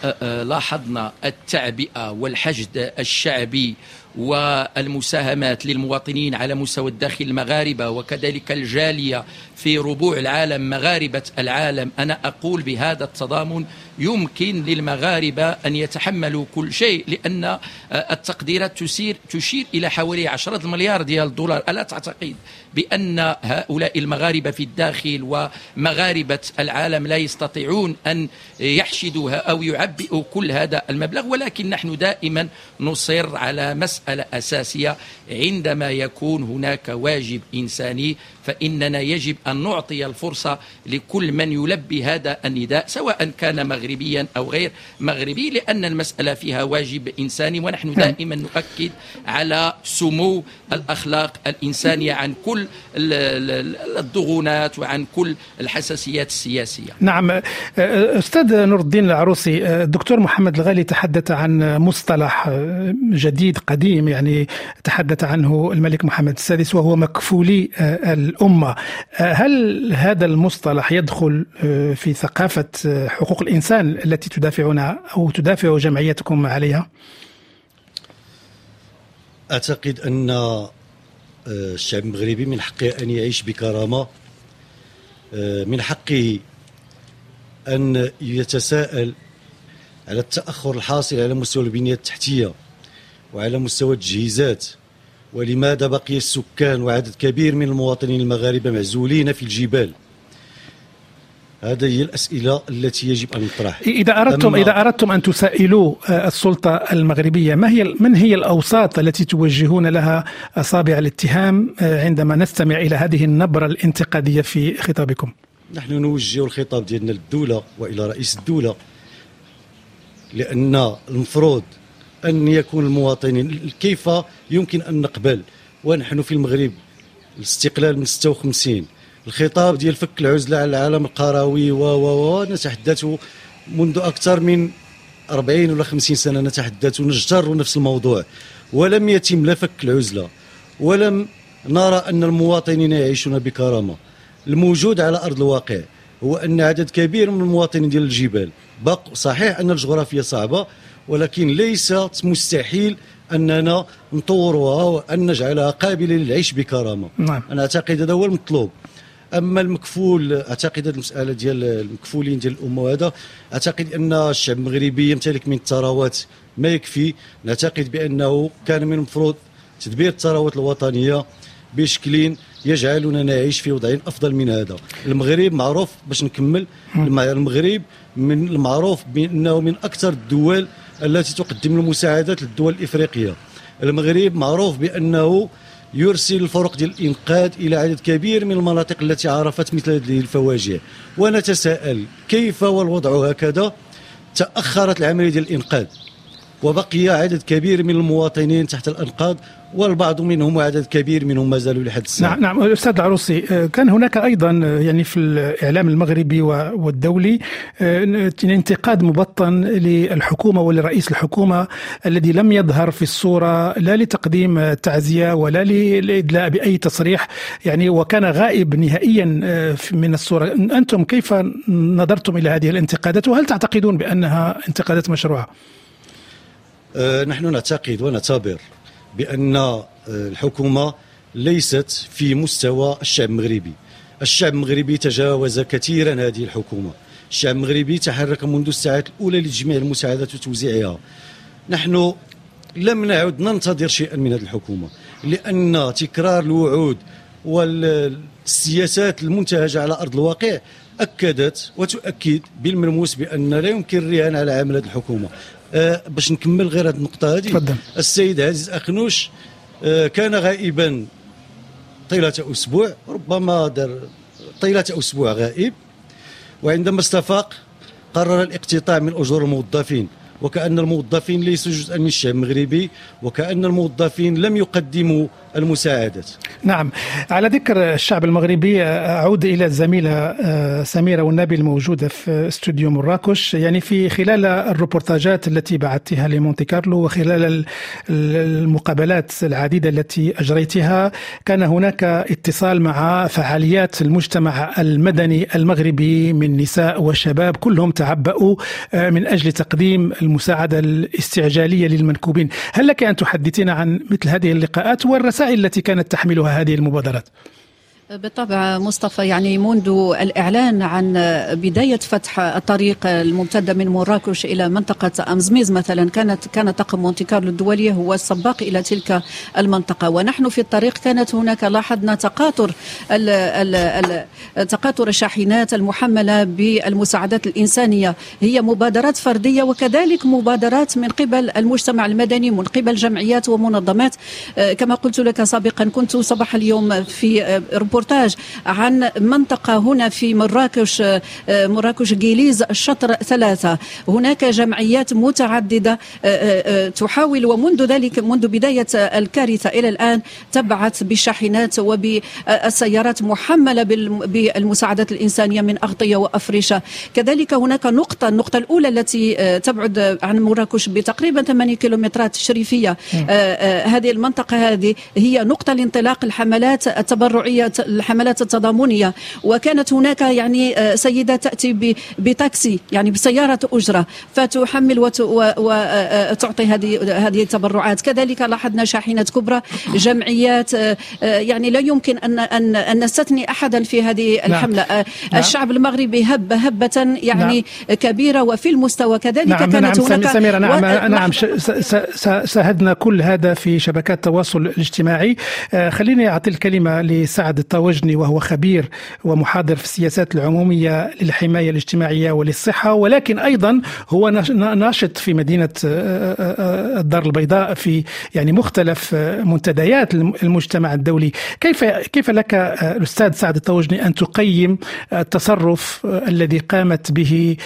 لاحظنا التعبئة والحشد الشعبي والمساهمات للمواطنين على مستوى الداخل المغاربة وكذلك الجالية في ربوع العالم مغاربة العالم أنا أقول بهذا التضامن يمكن للمغاربة أن يتحملوا كل شيء لأن آه، التقديرات تسير تشير إلى حوالي عشرة مليار ديال الدولار ألا تعتقد بأن هؤلاء المغاربة في الداخل ومغاربة العالم لا يستطيعون أن يحشدوا أو يعبئوا كل هذا المبلغ؟ ولكن نحن دائما نصر على مسألة أساسية. عندما يكون هناك واجب إنساني فإننا يجب أن نعطي الفرصة لكل من يلبي هذا النداء سواء كان مغربيا أو غير مغربي لأن المسألة فيها واجب إنساني ونحن نعم. دائما نؤكد على سمو الأخلاق الإنسانية عن كل الضغونات وعن كل الحساسيات السياسية نعم أستاذ نور الدين العروسي الدكتور محمد الغالي تحدث عن مصطلح جديد قديم يعني تحدث عنه الملك محمد السادس وهو مكفولي الأمة هل هذا المصطلح يدخل آه، في ثقافة آه، حقوق الإنسان التي تدافعونها أو تدافع جمعيتكم عليها؟ أعتقد أن آه، الشعب المغربي من حقه أن يعيش بكرامة من حقه أن يتساءل على التأخر الحاصل على مستوى البنية التحتية وعلى مستوى التجهيزات ولماذا بقي السكان وعدد كبير من المواطنين المغاربة معزولين في الجبال؟ هذه هي الأسئلة التي يجب أن نطرح إذا أردتم إذا أردتم أن تسائلوا آه، السلطة المغربية ما هي من هي الأوساط التي توجهون لها أصابع الاتهام آه، عندما نستمع إلى هذه النبرة الانتقادية في خطابكم؟ نحن نوجه الخطاب ديالنا للدولة وإلى رئيس الدولة لأن المفروض أن يكون المواطنين. كيف يمكن أن نقبل؟ ونحن في المغرب الاستقلال من 56 الخطاب ديال فك العزلة على العالم القروي و و و نتحدث منذ أكثر من 40 ولا 50 سنة نتحدث ونجتر نفس الموضوع. ولم يتم لا فك العزلة ولم نرى أن المواطنين يعيشون بكرامة. الموجود على أرض الواقع هو أن عدد كبير من المواطنين ديال الجبال. بق صحيح أن الجغرافيا صعبة ولكن ليست مستحيل أننا نطورها وأن نجعلها قابلة للعيش بكرامة. نعم. أنا أعتقد هذا هو المطلوب. أما المكفول أعتقد هذه المسألة ديال المكفولين ديال الامه وهذا أعتقد أن الشعب المغربي يمتلك من الثروات ما يكفي. نعتقد بأنه كان من المفروض تدبير الثروات الوطنية بشكل يجعلنا نعيش في وضع أفضل من هذا. المغرب معروف باش نكمل. المغرب من المعروف بأنه من أكثر الدول التي تقدم المساعدات للدول الإفريقية. المغرب معروف بأنه يرسل الفرق ديال الإنقاذ إلى عدد كبير من المناطق التي عرفت مثل هذه الفواجع. ونتساءل كيف والوضع هكذا؟ تأخرت العملية ديال الإنقاذ. وبقي عدد كبير من المواطنين تحت الانقاض والبعض منهم وعدد كبير منهم ما زالوا لحد الساعة. نعم نعم أستاذ العروسي آه، كان هناك أيضا آه، يعني في الإعلام المغربي والدولي آه، انتقاد مبطن للحكومة ولرئيس الحكومة الذي لم يظهر في الصورة لا لتقديم تعزيه ولا للادلاء بأي تصريح يعني وكان غائب نهائيا من الصورة أنتم كيف نظرتم إلى هذه الانتقادات وهل تعتقدون بأنها انتقادات مشروعة؟ آه، نحن نعتقد ونعتبر بأن آه، الحكومة ليست في مستوى الشعب المغربي. الشعب المغربي تجاوز كثيرا هذه الحكومة. الشعب المغربي تحرك منذ الساعات الأولى لتجميع المساعدات وتوزيعها. نحن لم نعد ننتظر شيئا من هذه الحكومة لأن تكرار الوعود والسياسات المنتهجة على أرض الواقع أكدت وتؤكد بالملموس بأن لا يمكن الرهان على عمل الحكومة. باش نكمل غير هذه النقطة هذه تفضل. السيد عزيز اخنوش آه، كان غائبا طيلة أسبوع ربما دار طيلة أسبوع غائب وعندما استفاق قرر الاقتطاع من أجور الموظفين. وكأن الموظفين ليسوا جزءا من الشعب المغربي وكأن الموظفين لم يقدموا المساعدات. نعم. على ذكر الشعب المغربي أعود إلى الزميلة آه، سميرة والنبي الموجودة في استوديو مراكش. يعني في خلال الروبورتاجات التي بعثتها لمونتي كارلو وخلال المقابلات العديدة التي أجريتها كان هناك اتصال مع فعاليات المجتمع المدني المغربي من نساء وشباب كلهم تعبأوا آه، من أجل تقديم المساعدة الاستعجالية للمنكوبين. هل لك أن تحدثينا عن مثل هذه اللقاءات والرسائل التي كانت تحملها هذه المبادرات؟ بالطبع مصطفى يعني منذ الإعلان عن بداية فتح الطريق الممتدة من مراكش إلى منطقة أمزميز مثلا كانت كان طاقم مونتي كارلو الدولية هو السباق إلى تلك المنطقة. ونحن في الطريق كانت هناك لاحظنا تقاطر ال ال ال تقاطر الشاحنات المحملة بالمساعدات الإنسانية. هي مبادرات فردية وكذلك مبادرات من قبل المجتمع المدني من قبل جمعيات ومنظمات. كما قلت لك سابقا كنت صباح اليوم في ريبورتاج عن منطقة هنا في مراكش آه، مراكش جيليز الشطر ثلاثة. هناك جمعيات متعددة آه، آه، تحاول ومنذ ذلك منذ بداية الكارثة إلى الآن تبعث بالشاحنات وبالسيارات محملة بالمساعدات الإنسانية من أغطية وأفرشة. كذلك هناك نقطة النقطة الأولى التي تبعد عن مراكش بتقريبا 8 كيلومترات شريفية هذه المنطقة هذه هي نقطة لانطلاق الحملات التبرعية الحملات التضامنية. وكانت هناك يعني آه، سيدة تأتي بتاكسي يعني بسيارة أجرة فتحمل وتعطي آه، هذه هذه التبرعات. كذلك لاحظنا شاحنات كبرى جمعيات آه، يعني لا يمكن أن أن أن نستثني أحدا في هذه نعم. الحملة. نعم. الشعب المغربي هب هبة يعني نعم. كبيرة وفي المستوى. كذلك نعم كانت نعم هناك سميرة نعم و... نعم شاهدنا كل هذا في شبكات التواصل الاجتماعي. خليني أعطي الكلمة لسعد الطوجني وهو خبير ومحاضر في السياسات العمومية للحماية الاجتماعية وللصحة ولكن أيضا هو ناشط في مدينة الدار البيضاء في يعني مختلف منتديات المجتمع الدولي. كيف كيف لك الأستاذ سعد الطوجني أن تقيم التصرف الذي قامت به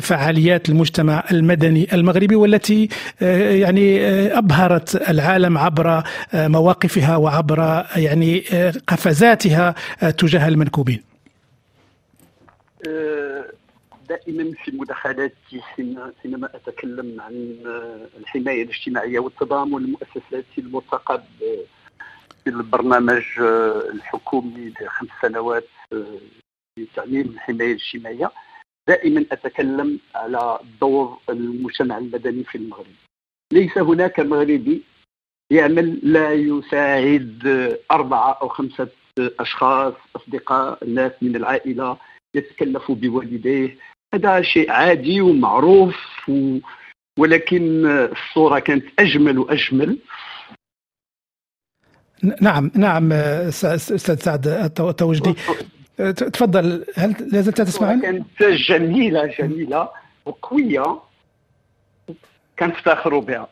فعاليات المجتمع المدني المغربي والتي يعني أبهرت العالم عبر مواقفها وعبر يعني قفزاتها تجاه المنكوبين. أه، دائما في مداخلاتي حينما أتكلم عن الحماية الاجتماعية والتضامن المؤسساتي المرتقب في البرنامج الحكومي لخمس سنوات لتعميم الحماية الاجتماعية. دائما أتكلم على دور المجتمع المدني في المغرب. ليس هناك مغربي يعمل لا يساعد أربعة أو خمسة أشخاص أصدقاء ناس من العائلة يتكلف بوالديه. هذا شيء عادي ومعروف و... ولكن الصورة كانت أجمل وأجمل. نعم نعم أستاذ سعد التوجدي. تفضل. هل لا زلت تسمعني؟ كانت جميلة جميلة وقوية. كنفتخروا بها.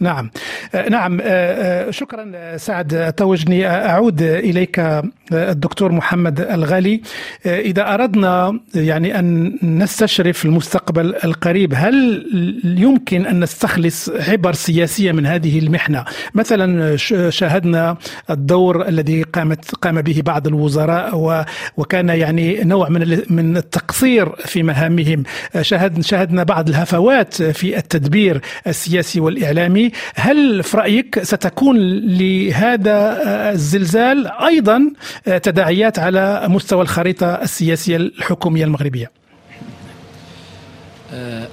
نعم. آه، نعم. آه، آه، شكرا سعد. توجني أعود إليك الدكتور محمد الغالي. إذا أردنا يعني أن نستشرف المستقبل القريب هل يمكن أن نستخلص عبر سياسية من هذه المحنة؟ مثلا شاهدنا الدور الذي قامت قام به بعض الوزراء وكان يعني نوع من من التقصير في مهامهم. شاهد شاهدنا بعض الهفوات في التدبير السياسي والإعلامي. هل في رأيك ستكون لهذا الزلزال أيضا تداعيات على مستوى الخريطة السياسية الحكومية المغربية؟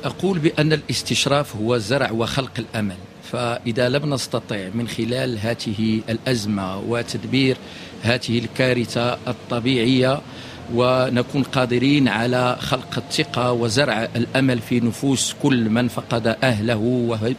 أقول بأن الاستشراف هو زرع وخلق الأمل فإذا لم نستطع من خلال هذه الأزمة وتدبير هذه الكارثة الطبيعية ونكون قادرين على خلق الثقة وزرع الأمل في نفوس كل من فقد أهله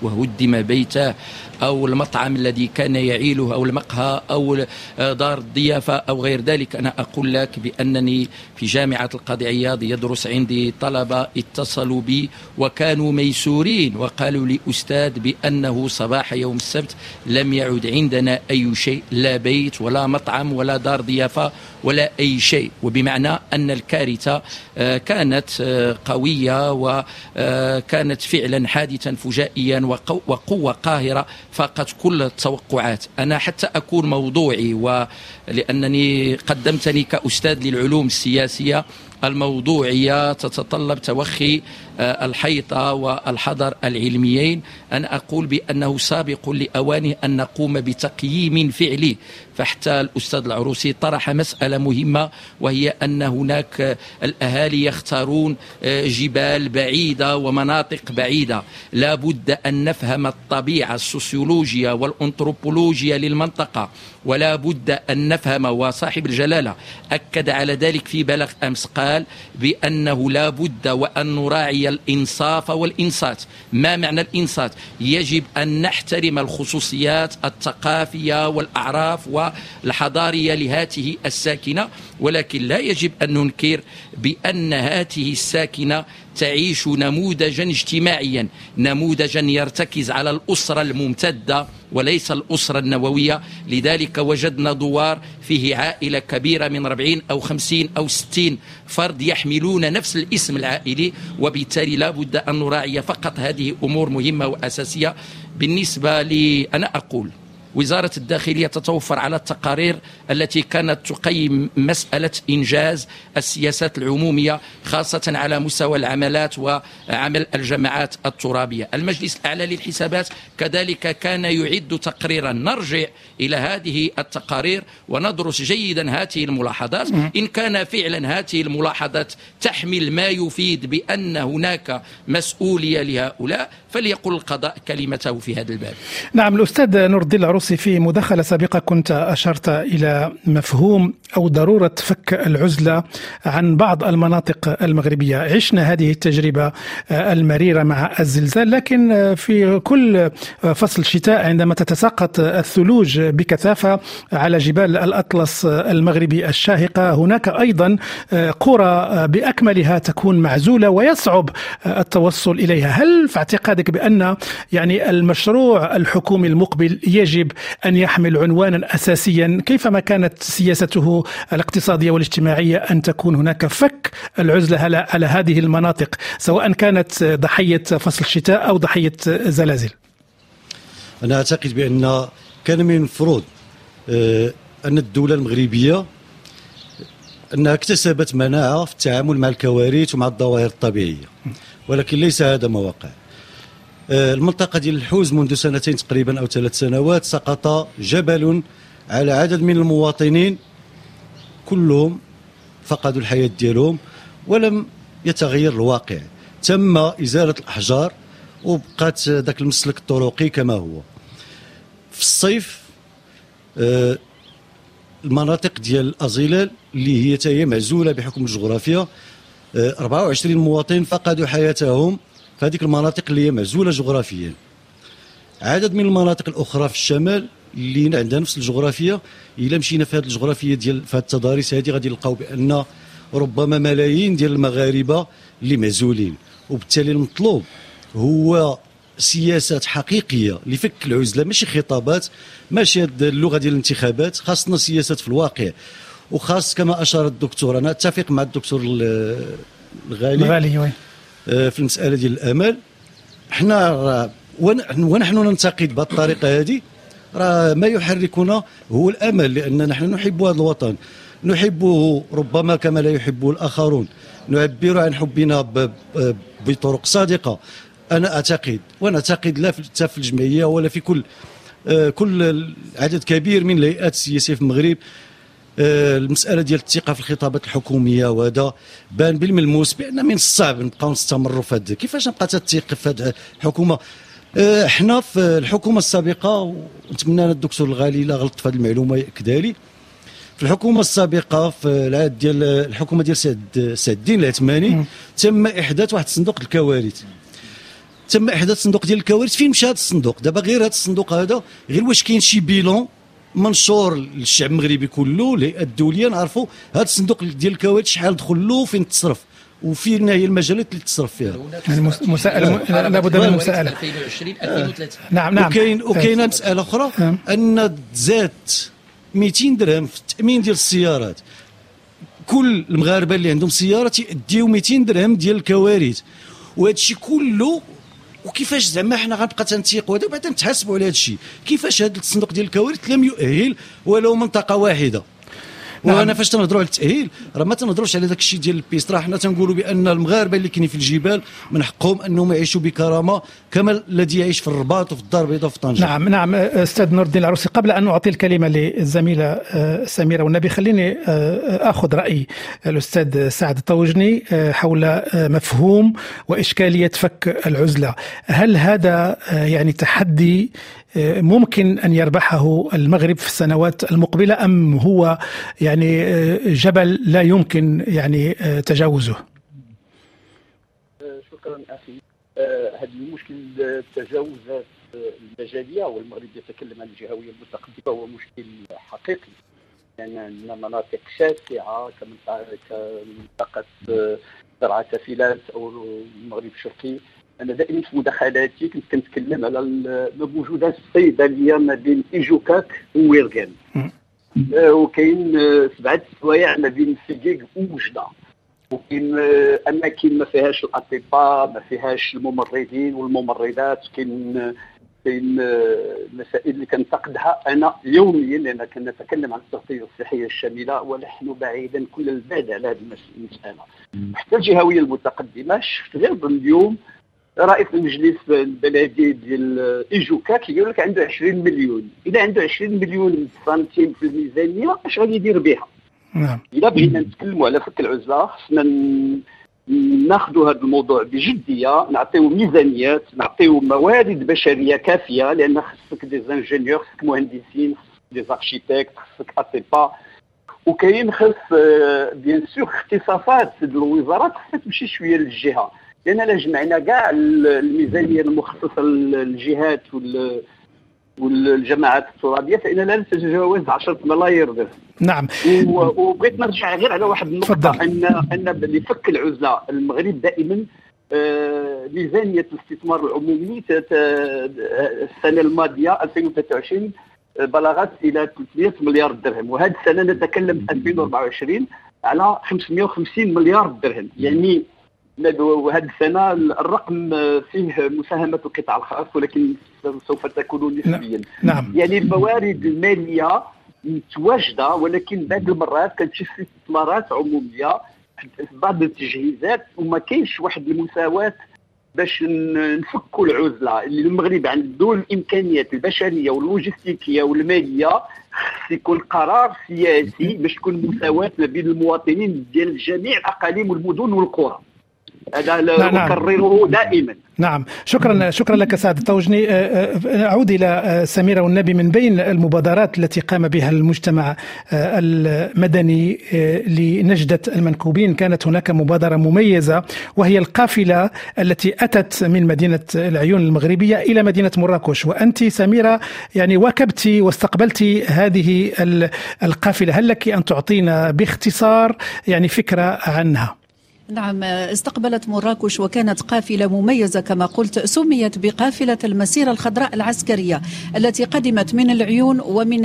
وهدم بيته. أو المطعم الذي كان يعيله أو المقهى أو دار الضيافة أو غير ذلك. أنا أقول لك بأنني في جامعة القاضي عياض يدرس عندي طلبة اتصلوا بي وكانوا ميسورين وقالوا لي أستاذ بأنه صباح يوم السبت لم يعد عندنا أي شيء لا بيت ولا مطعم ولا دار ضيافة ولا أي شيء. وبمعنى أن الكارثة آه، كانت آه، قوية وكانت آه، فعلا حادثا فجائيا وقوة قاهرة فاقت كل التوقعات. أنا حتى أكون موضوعي ولأنني قدمتني كأستاذ للعلوم السياسية الموضوعية تتطلب توخي آه، الحيطة والحضر العلميين. أنا أقول بأنه سابق لأوانه أن نقوم بتقييم فعلي فحتى الأستاذ العروسي طرح مسألة مهمة وهي أن هناك الأهالي يختارون آه، جبال بعيدة ومناطق بعيدة. لا بد أن نفهم الطبيعة السوسيولوجيا والأنثروبولوجيا للمنطقة. ولا بد أن نفهم وصاحب الجلالة أكد على ذلك في بلغ أمس قال بأنه لا بد وأن نراعي الإنصاف والإنصات. ما معنى الإنصات؟ يجب أن نحترم الخصوصيات الثقافية والأعراف والحضارية لهذه الساكنة ولكن لا يجب أن ننكر بأن هذه الساكنة تعيش نموذجا اجتماعيا نموذجا يرتكز على الأسرة الممتدة وليس الأسرة النووية. لذلك وجدنا دوار فيه عائلة كبيرة من 40 أو 50 أو 60 فرد يحملون نفس الاسم العائلي وبالتالي لا بد أن نراعي فقط هذه أمور مهمة وأساسية. بالنسبة لي أنا أقول وزارة الداخلية تتوفر على التقارير التي كانت تقيم مسألة إنجاز السياسات العمومية خاصة على مستوى العملات وعمل الجماعات الترابية. المجلس الأعلى للحسابات كذلك كان يعد تقريرا. نرجع إلى هذه التقارير وندرس جيدا هذه الملاحظات. إن كان فعلا هذه الملاحظات تحمل ما يفيد بأن هناك مسؤولية لهؤلاء فليقل القضاء كلمته في هذا الباب. نعم الأستاذ نور الدين العروسي في مداخلة سابقة كنت أشرت إلى مفهوم أو ضرورة فك العزلة عن بعض المناطق المغربية. عشنا هذه التجربة المريرة مع الزلزال لكن في كل فصل شتاء عندما تتساقط الثلوج بكثافة على جبال الأطلس المغربي الشاهقة هناك أيضا قرى بأكملها تكون معزولة ويصعب التوصل إليها. هل في اعتقادك بأن يعني المشروع الحكومي المقبل يجب أن يحمل عنوانا أساسيا. كيفما كانت سياسته الاقتصادية والاجتماعية أن تكون هناك فك العزلة على هذه المناطق سواء كانت ضحية فصل الشتاء أو ضحية زلازل؟ أنا أعتقد بأن كان من المفروض آه، أن الدولة المغربية أنها اكتسبت مناعة في التعامل مع الكوارث ومع الظواهر الطبيعية ولكن ليس هذا ما وقع. المنطقة ديال الحوز منذ سنتين تقريبا أو ثلاث سنوات سقط جبل على عدد من المواطنين كلهم فقدوا الحياة ديالهم ولم يتغير الواقع. تم إزالة الأحجار وبقات ذاك المسلك الطرقي كما هو. في الصيف آه، المناطق ديال الأزلال اللي هي هي معزولة بحكم الجغرافيا 24 آه، مواطن فقدوا حياتهم في هذيك المناطق اللي هي معزولة جغرافيا. عدد من المناطق الأخرى في الشمال اللي عندها نفس الجغرافيا إلا مشينا في هذه الجغرافيا ديال في هذه التضاريس هذه غادي نلقاو بأن ربما ملايين ديال المغاربة اللي معزولين. وبالتالي المطلوب هو سياسات حقيقية لفك العزلة ماشي خطابات ماشي اللغة ديال الانتخابات خاصنا سياسات في الواقع. وخاص كما أشار الدكتور أنا أتفق مع الدكتور الغالي. الغالي في المسألة ديال الامل حنا ونحن ننتقد بهذه الطريقة هذه. راه ما يحركنا هو الأمل لأن نحن نحب هذا الوطن. نحبه ربما كما لا يحبه الآخرون. نعبر عن حبنا بطرق صادقة. أنا أعتقد وأنا أعتقد لا في الجمعية ولا في كل آه، كل عدد كبير من الهيئات السياسية في المغرب آه، المسألة ديال الثقة في الخطابات الحكومية وهذا بان بالملموس بأن من الصعب نبقاو نستمروا في هذا كيفاش نبقى تثق في هذه الحكومة؟ آه، إحنا في الحكومة السابقة ونتمنى الدكتور الغالي لا غلط في هذه المعلومة يأكدها لي. في الحكومة السابقة في العهد ديال الحكومة ديال سعد سعد الدين العثماني تم إحداث واحد صندوق الكوارث. تم إحداث صندوق ديال الكوارث. فين مشى هذا الصندوق؟ دابا غير هذا الصندوق هذا غير واش كاين شي بيلون منشور للشعب المغربي كله الهيئات الدوليه نعرفوا هذا الصندوق ديال الكوارث شحال دخل له فين تصرف؟ وفين هي المجالات اللي تصرف فيها؟ يعني مساءلة لابد من مساءلة 2020 2030 نعم نعم. وكاين وكاينة مسألة أخرى نعم. أن زادت 200 درهم في التأمين ديال السيارات. كل المغاربة اللي عندهم سيارة تيديو 200 درهم ديال الكوارث. وهذا الشيء كله وكيفاش زعما حنا غنبقى تنتيقوا هذا وبعد نتحاسبوا على هذا الشيء كيفاش هذا الصندوق ديال الكوارث لم يؤهل ولو منطقة واحدة. وأنا فاش تنهضروا على التاهيل راه ما تنهضروش على ذاك الشيء ديال البيست. راه حنا تنقولوا بأن المغاربة اللي كاينين في الجبال من حقهم أنهم يعيشوا بكرامة كما الذي يعيش في الرباط وفي الدار البيضاء وفي طنجة. نعم نعم أستاذ نور الدين العروسي. قبل أن أعطي الكلمة للزميلة آه، سميرة والنبي خليني آه، آخذ رأي الأستاذ سعد الطوجني آه، حول مفهوم وإشكالية فك العزلة. هل هذا يعني تحدي ممكن أن يربحه المغرب في السنوات المقبلة أم هو يعني جبل لا يمكن يعني تجاوزه؟ شكرا أخي. هذا المشكل التجاوزات المجالية والمغرب يتكلم عن الجهوية المتقدمة هو مشكل حقيقي. يعني عندنا مناطق شاسعة كمنطقة زرعة كفيلات أو المغرب الشرقي أنا دائما في مداخلاتي كنت كنتكلم على الموجودات الصيدلية ما بين إيجوكاك وويرغان. آه، وكاين آه، سبعة سوايع ما بين سيكيك ووجده وكاين آه، أماكن ما فيهاش الأطباء ما فيهاش الممرضين والممرضات. كاين كاين المسائل اللي كنتقدها أنا يوميا. لأن كنتكلم عن التغطية الصحية الشاملة ونحن بعيدا كل البعد على هذه المسألة. حتى الجهوية المتقدمة شفت غير اليوم رئيس المجلس البلدي ديال إيجوكاك كيقول لك عنده 20 مليون. إذا عنده 20 مليون سنتيم في الميزانية اش غادي يدير بها؟ نعم. إذا بغينا نتكلموا على فك العزلة خصنا ناخذوا هذا الموضوع بجدية نعطيو ميزانيات نعطيو موارد بشرية كافية لأن خصك des ingénieurs خصك مهندسين خصك des architectes خصك أطباء. وكاين خص بيان سور اختصاصات الوزارات خصها تمشي شوية للجهة. لأن لا جمعنا كاع الميزانية المخصصة للجهات والجماعات الترابية فاننا لا نتجاوز 10 ملايير درهم. نعم. وبغيت نرجع غير على واحد النقطة فضل. ان أن لفك العزلة المغرب دائما آه ميزانية الاستثمار العمومي السنة الماضية 2023 بلغت إلى 300 مليار درهم. وهذه السنة نتكلم 2024 على 550 مليار درهم. يعني وهذه السنة الرقم فيه مساهمة القطاع الخاص ولكن سوف تكون نسبيا. نعم. يعني الموارد المالية متواجدة ولكن بعض المرات كتجي في استثمارات عمومية بعض التجهيزات وما كاينش واحد المساواة باش نفكوا العزلة. اللي المغرب عنده الإمكانيات البشرية واللوجستيكية والمالية خص يكون قرار سياسي باش تكون مساواة ما بين المواطنين ديال جميع الاقاليم والمدن والقرى. هذا نعم. نكرره دائما. نعم. شكرا شكرا لك سعد. الطوجني أه، أه، أعود إلى أه، سميرة والنبي من بين المبادرات التي قام بها المجتمع المدني لنجدة المنكوبين. كانت هناك مبادرة مميزة وهي القافلة التي أتت من مدينة العيون المغربية إلى مدينة مراكش. وأنت سميرة يعني واكبت واستقبلت هذه القافلة. هل لك أن تعطينا باختصار يعني فكرة عنها؟ نعم استقبلت مراكش وكانت قافلة مميزة كما قلت سميت بقافلة المسيرة الخضراء العسكرية التي قدمت من العيون ومن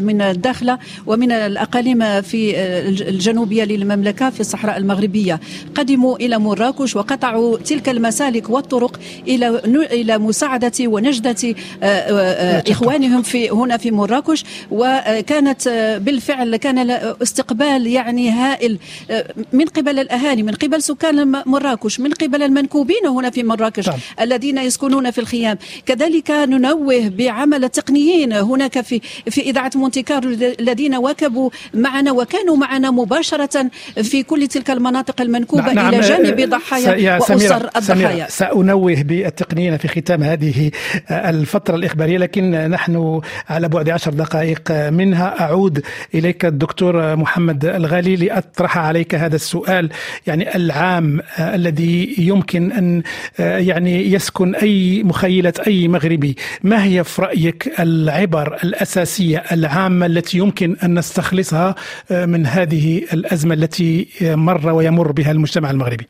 من الداخلة ومن الأقاليم في الجنوبية للمملكة في الصحراء المغربية. قدموا إلى مراكش وقطعوا تلك المسالك والطرق إلى إلى مساعدة ونجدة آه، آه، إخوانهم في هنا في مراكش. وكانت بالفعل كان استقبال يعني هائل آه، من قبل الأهالي من قبل سكان مراكش من قبل المنكوبين هنا في مراكش طبعا. الذين يسكنون في الخيام. كذلك ننوه بعمل التقنيين هناك في في إذاعة مونتي كارلو الذين واكبوا معنا وكانوا معنا مباشرة في كل تلك المناطق المنكوبة نعم إلى جانب ضحايا وأسر الضحايا. سأنوه بالتقنيين في ختام هذه الفترة الإخبارية لكن نحن على بعد عشر دقائق منها. أعود إليك الدكتور محمد الغالي لأطرح عليك هذا السؤال. يعني يعني العام آه، الذي يمكن أن آه، يعني يسكن أي مخيلة أي مغربي. ما هي في رأيك العبر الأساسية العامة التي يمكن أن نستخلصها آه، من هذه الأزمة التي مر ويمر بها المجتمع المغربي؟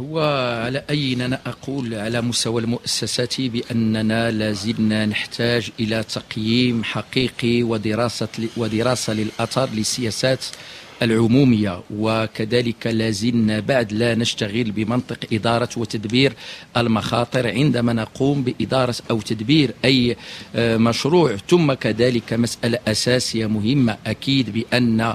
هو على أي أنا أقول على مستوى المؤسسات بأننا لازلنا نحتاج إلى تقييم حقيقي ودراسة ودراسة للأثر للسياسات العمومية وكذلك لازلنا بعد لا نشتغل بمنطق إدارة وتدبير المخاطر عندما نقوم بإدارة أو تدبير أي آه، مشروع. ثم كذلك مسألة أساسية مهمة أكيد بأن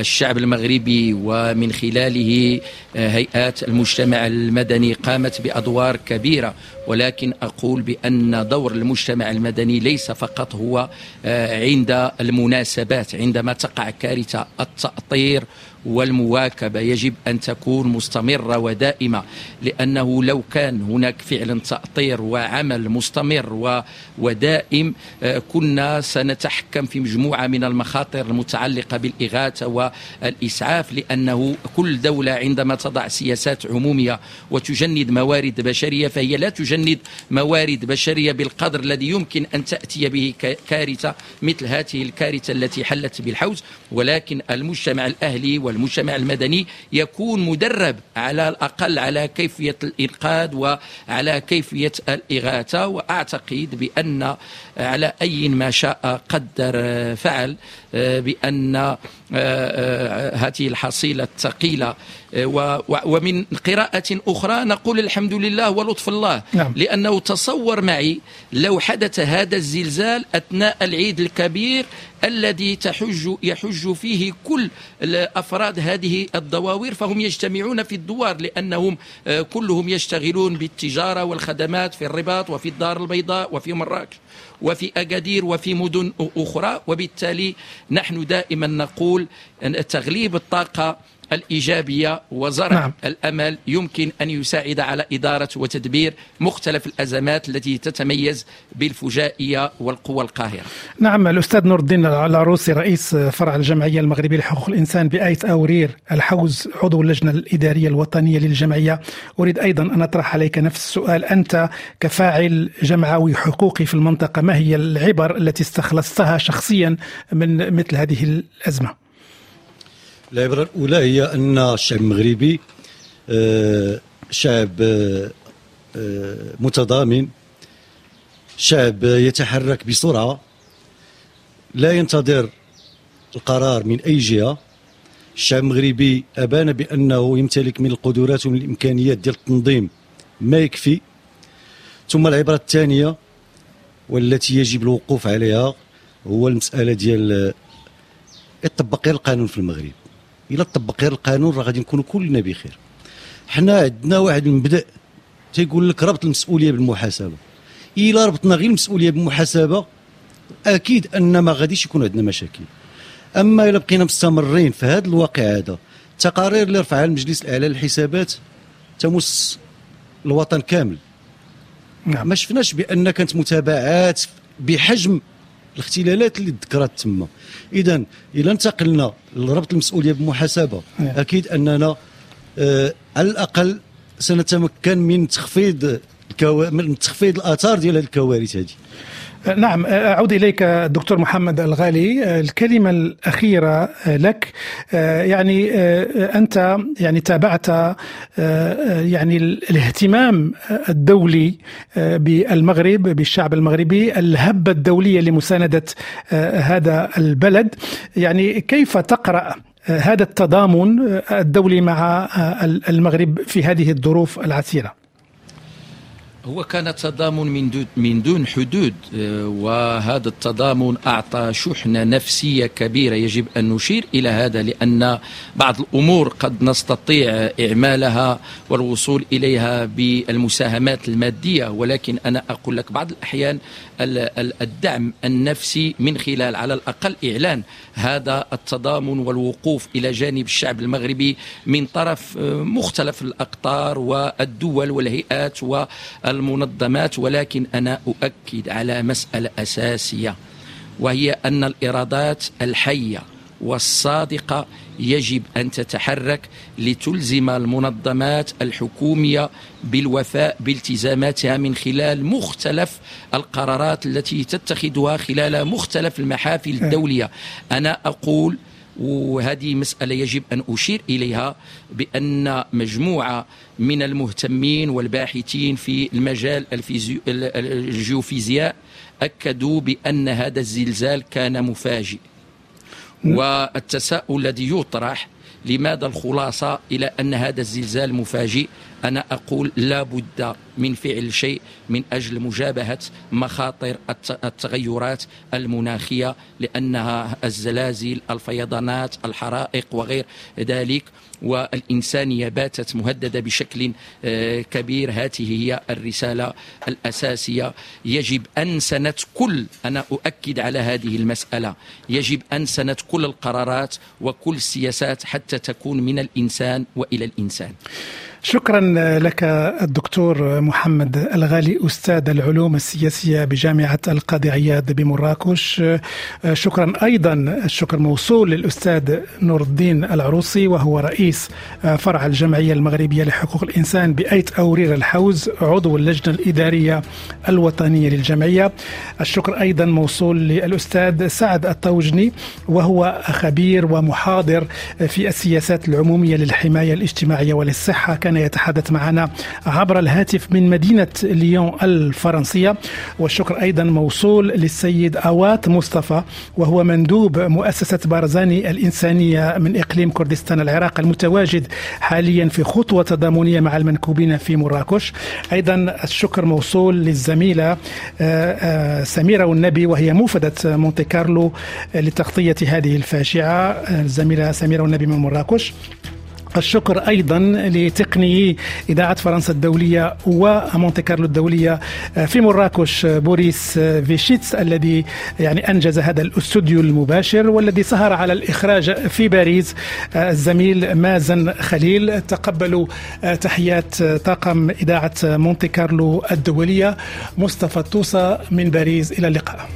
الشعب المغربي ومن خلاله آه، هيئات المجتمع المدني قامت بأدوار كبيرة. ولكن أقول بأن دور المجتمع المدني ليس فقط هو آه، عند المناسبات عندما تقع كارثة التأطير والمواكبة يجب أن تكون مستمرة ودائمة لأنه لو كان هناك فعلا تأطير وعمل مستمر ودائم آه، كنا سنتحكم في مجموعة من المخاطر المتعلقة بالإغاثة والإسعاف لأنه كل دولة عندما تضع سياسات عمومية وتجند موارد بشرية فهي لا تجند موارد بشرية بالقدر الذي يمكن أن تأتي به كارثة مثل هذه الكارثة التي حلت بالحوز ولكن المجتمع الأهلي والمجتمع المدني يكون مدرب على الأقل على كيفية الإنقاذ وعلى كيفية الإغاثة وأعتقد بأن على أي ما شاء قدر فعل بأن آه، آه، هذه الحصيلة الثقيلة آه، ومن قراءة أخرى نقول الحمد لله ولطف الله. نعم. لأنه تصور معي لو حدث هذا الزلزال أثناء العيد الكبير الذي تحج يحج فيه كل أفراد هذه الدواوير فهم يجتمعون في الدوار لأنهم كلهم يشتغلون بالتجارة والخدمات في الرباط وفي الدار البيضاء وفي مراكش. وفي أكادير وفي مدن أخرى. وبالتالي نحن دائما نقول أن تغليب الطاقة الإيجابية وزرع نعم. الأمل يمكن أن يساعد على إدارة وتدبير مختلف الأزمات التي تتميز بالفجائية والقوة القاهرة. نعم الأستاذ نور الدين العروسي رئيس فرع الجمعية المغربية لحقوق الإنسان بآية أورير الحوز عضو اللجنة الإدارية الوطنية للجمعية. أريد أيضا أن أطرح عليك نفس السؤال. أنت كفاعل جمعوي حقوقي في المنطقة ما هي العبر التي استخلصتها شخصيا من مثل هذه الأزمة؟ العبرة الأولى هي أن الشعب المغربي آه، شعب آه، آه، متضامن شعب يتحرك بسرعة لا ينتظر القرار من أي جهة. الشعب المغربي أبان بأنه يمتلك من القدرات ومن الإمكانيات ديال التنظيم ما يكفي. ثم العبرة الثانية والتي يجب الوقوف عليها هو المسألة ديال غير القانون في المغرب. إلا طبق غير القانون راه غادي نكونوا كلنا بخير. حنا عندنا واحد المبدأ تيقول لك ربط المسؤولية بالمحاسبة. إلا ربطنا غير المسؤولية بالمحاسبة أكيد أن ما غاديش يكون عندنا مشاكل. أما إلا بقينا مستمرين في هذا الواقع هذا التقارير اللي رفعها المجلس الأعلى للحسابات تمس الوطن كامل. نعم. ما شفناش بأن كانت متابعات بحجم الاختلالات اللي ذكرت تما إذا اذا انتقلنا لربط المسؤولية بالمحاسبه نعم. أكيد أننا آه على الأقل سنتمكن من تخفيض الكوا... من تخفيض الآثار ديال هذه الكوارث هذه نعم أعود إليك دكتور محمد الغالي. الكلمة الأخيرة لك يعني أنت يعني تابعت يعني الاهتمام الدولي بالمغرب بالشعب المغربي الهبة الدولية لمساندة هذا البلد. يعني كيف تقرأ هذا التضامن الدولي مع المغرب في هذه الظروف العسيرة؟ هو كان تضامن من دون من دون حدود وهذا التضامن أعطى شحنة نفسية كبيرة يجب أن نشير إلى هذا لأن بعض الأمور قد نستطيع إعمالها والوصول إليها بالمساهمات المادية. ولكن أنا أقول لك بعض الأحيان الدعم النفسي من خلال على الأقل إعلان هذا التضامن والوقوف إلى جانب الشعب المغربي من طرف مختلف الأقطار والدول والهيئات و المنظمات ولكن أنا أؤكد على مسألة أساسية وهي أن الإيرادات الحية والصادقة يجب أن تتحرك لتلزم المنظمات الحكومية بالوفاء بالتزاماتها من خلال مختلف القرارات التي تتخذها خلال مختلف المحافل الدولية. أنا أقول وهذه مسألة يجب أن أشير إليها بأن مجموعة من المهتمين والباحثين في المجال الجيوفيزياء أكدوا بأن هذا الزلزال كان مفاجئ. والتساؤل الذي يطرح لماذا الخلاصة إلى أن هذا الزلزال مفاجئ؟ أنا أقول لا بد من فعل شيء من أجل مجابهة مخاطر التغيرات المناخية لأنها الزلازل الفيضانات الحرائق وغير ذلك. والإنسانية باتت مهددة بشكل كبير. هذه هي الرسالة الأساسية. يجب أن سنة كل أنا أؤكد على هذه المسألة يجب أن سنة كل القرارات وكل السياسات حتى تكون من الإنسان وإلى الإنسان. شكرا لك الدكتور محمد الغالي أستاذ العلوم السياسية بجامعة القاضي عياد بمراكش. شكرا أيضا الشكر موصول للأستاذ نور الدين العروسي وهو رئيس فرع الجمعية المغربية لحقوق الإنسان بأيت أورير الحوز عضو اللجنة الإدارية الوطنية للجمعية. الشكر أيضا موصول للأستاذ سعد الطوجني وهو خبير ومحاضر في السياسات العمومية للحماية الاجتماعية وللصحة. كان يتحدث معنا عبر الهاتف من مدينة ليون الفرنسية. والشكر أيضا موصول للسيد أوات مصطفى وهو مندوب مؤسسة بارزاني الإنسانية من إقليم كردستان العراق المتواجد حاليا في خطوة تضامنية مع المنكوبين في مراكش. أيضا الشكر موصول للزميلة سميرة والنبي وهي موفدة مونتي كارلو لتغطية هذه الفاجعة. الزميلة سميرة والنبي من مراكش. الشكر أيضا لتقني إذاعة فرنسا الدولية ومونتي كارلو الدولية في مراكش بوريس فيشيتس الذي يعني أنجز هذا الاستوديو المباشر والذي سهر على الإخراج في باريس. الزميل مازن خليل تقبلوا تحيات طاقم إذاعة مونتي كارلو الدولية. مصطفى الطوسه من باريس إلى اللقاء.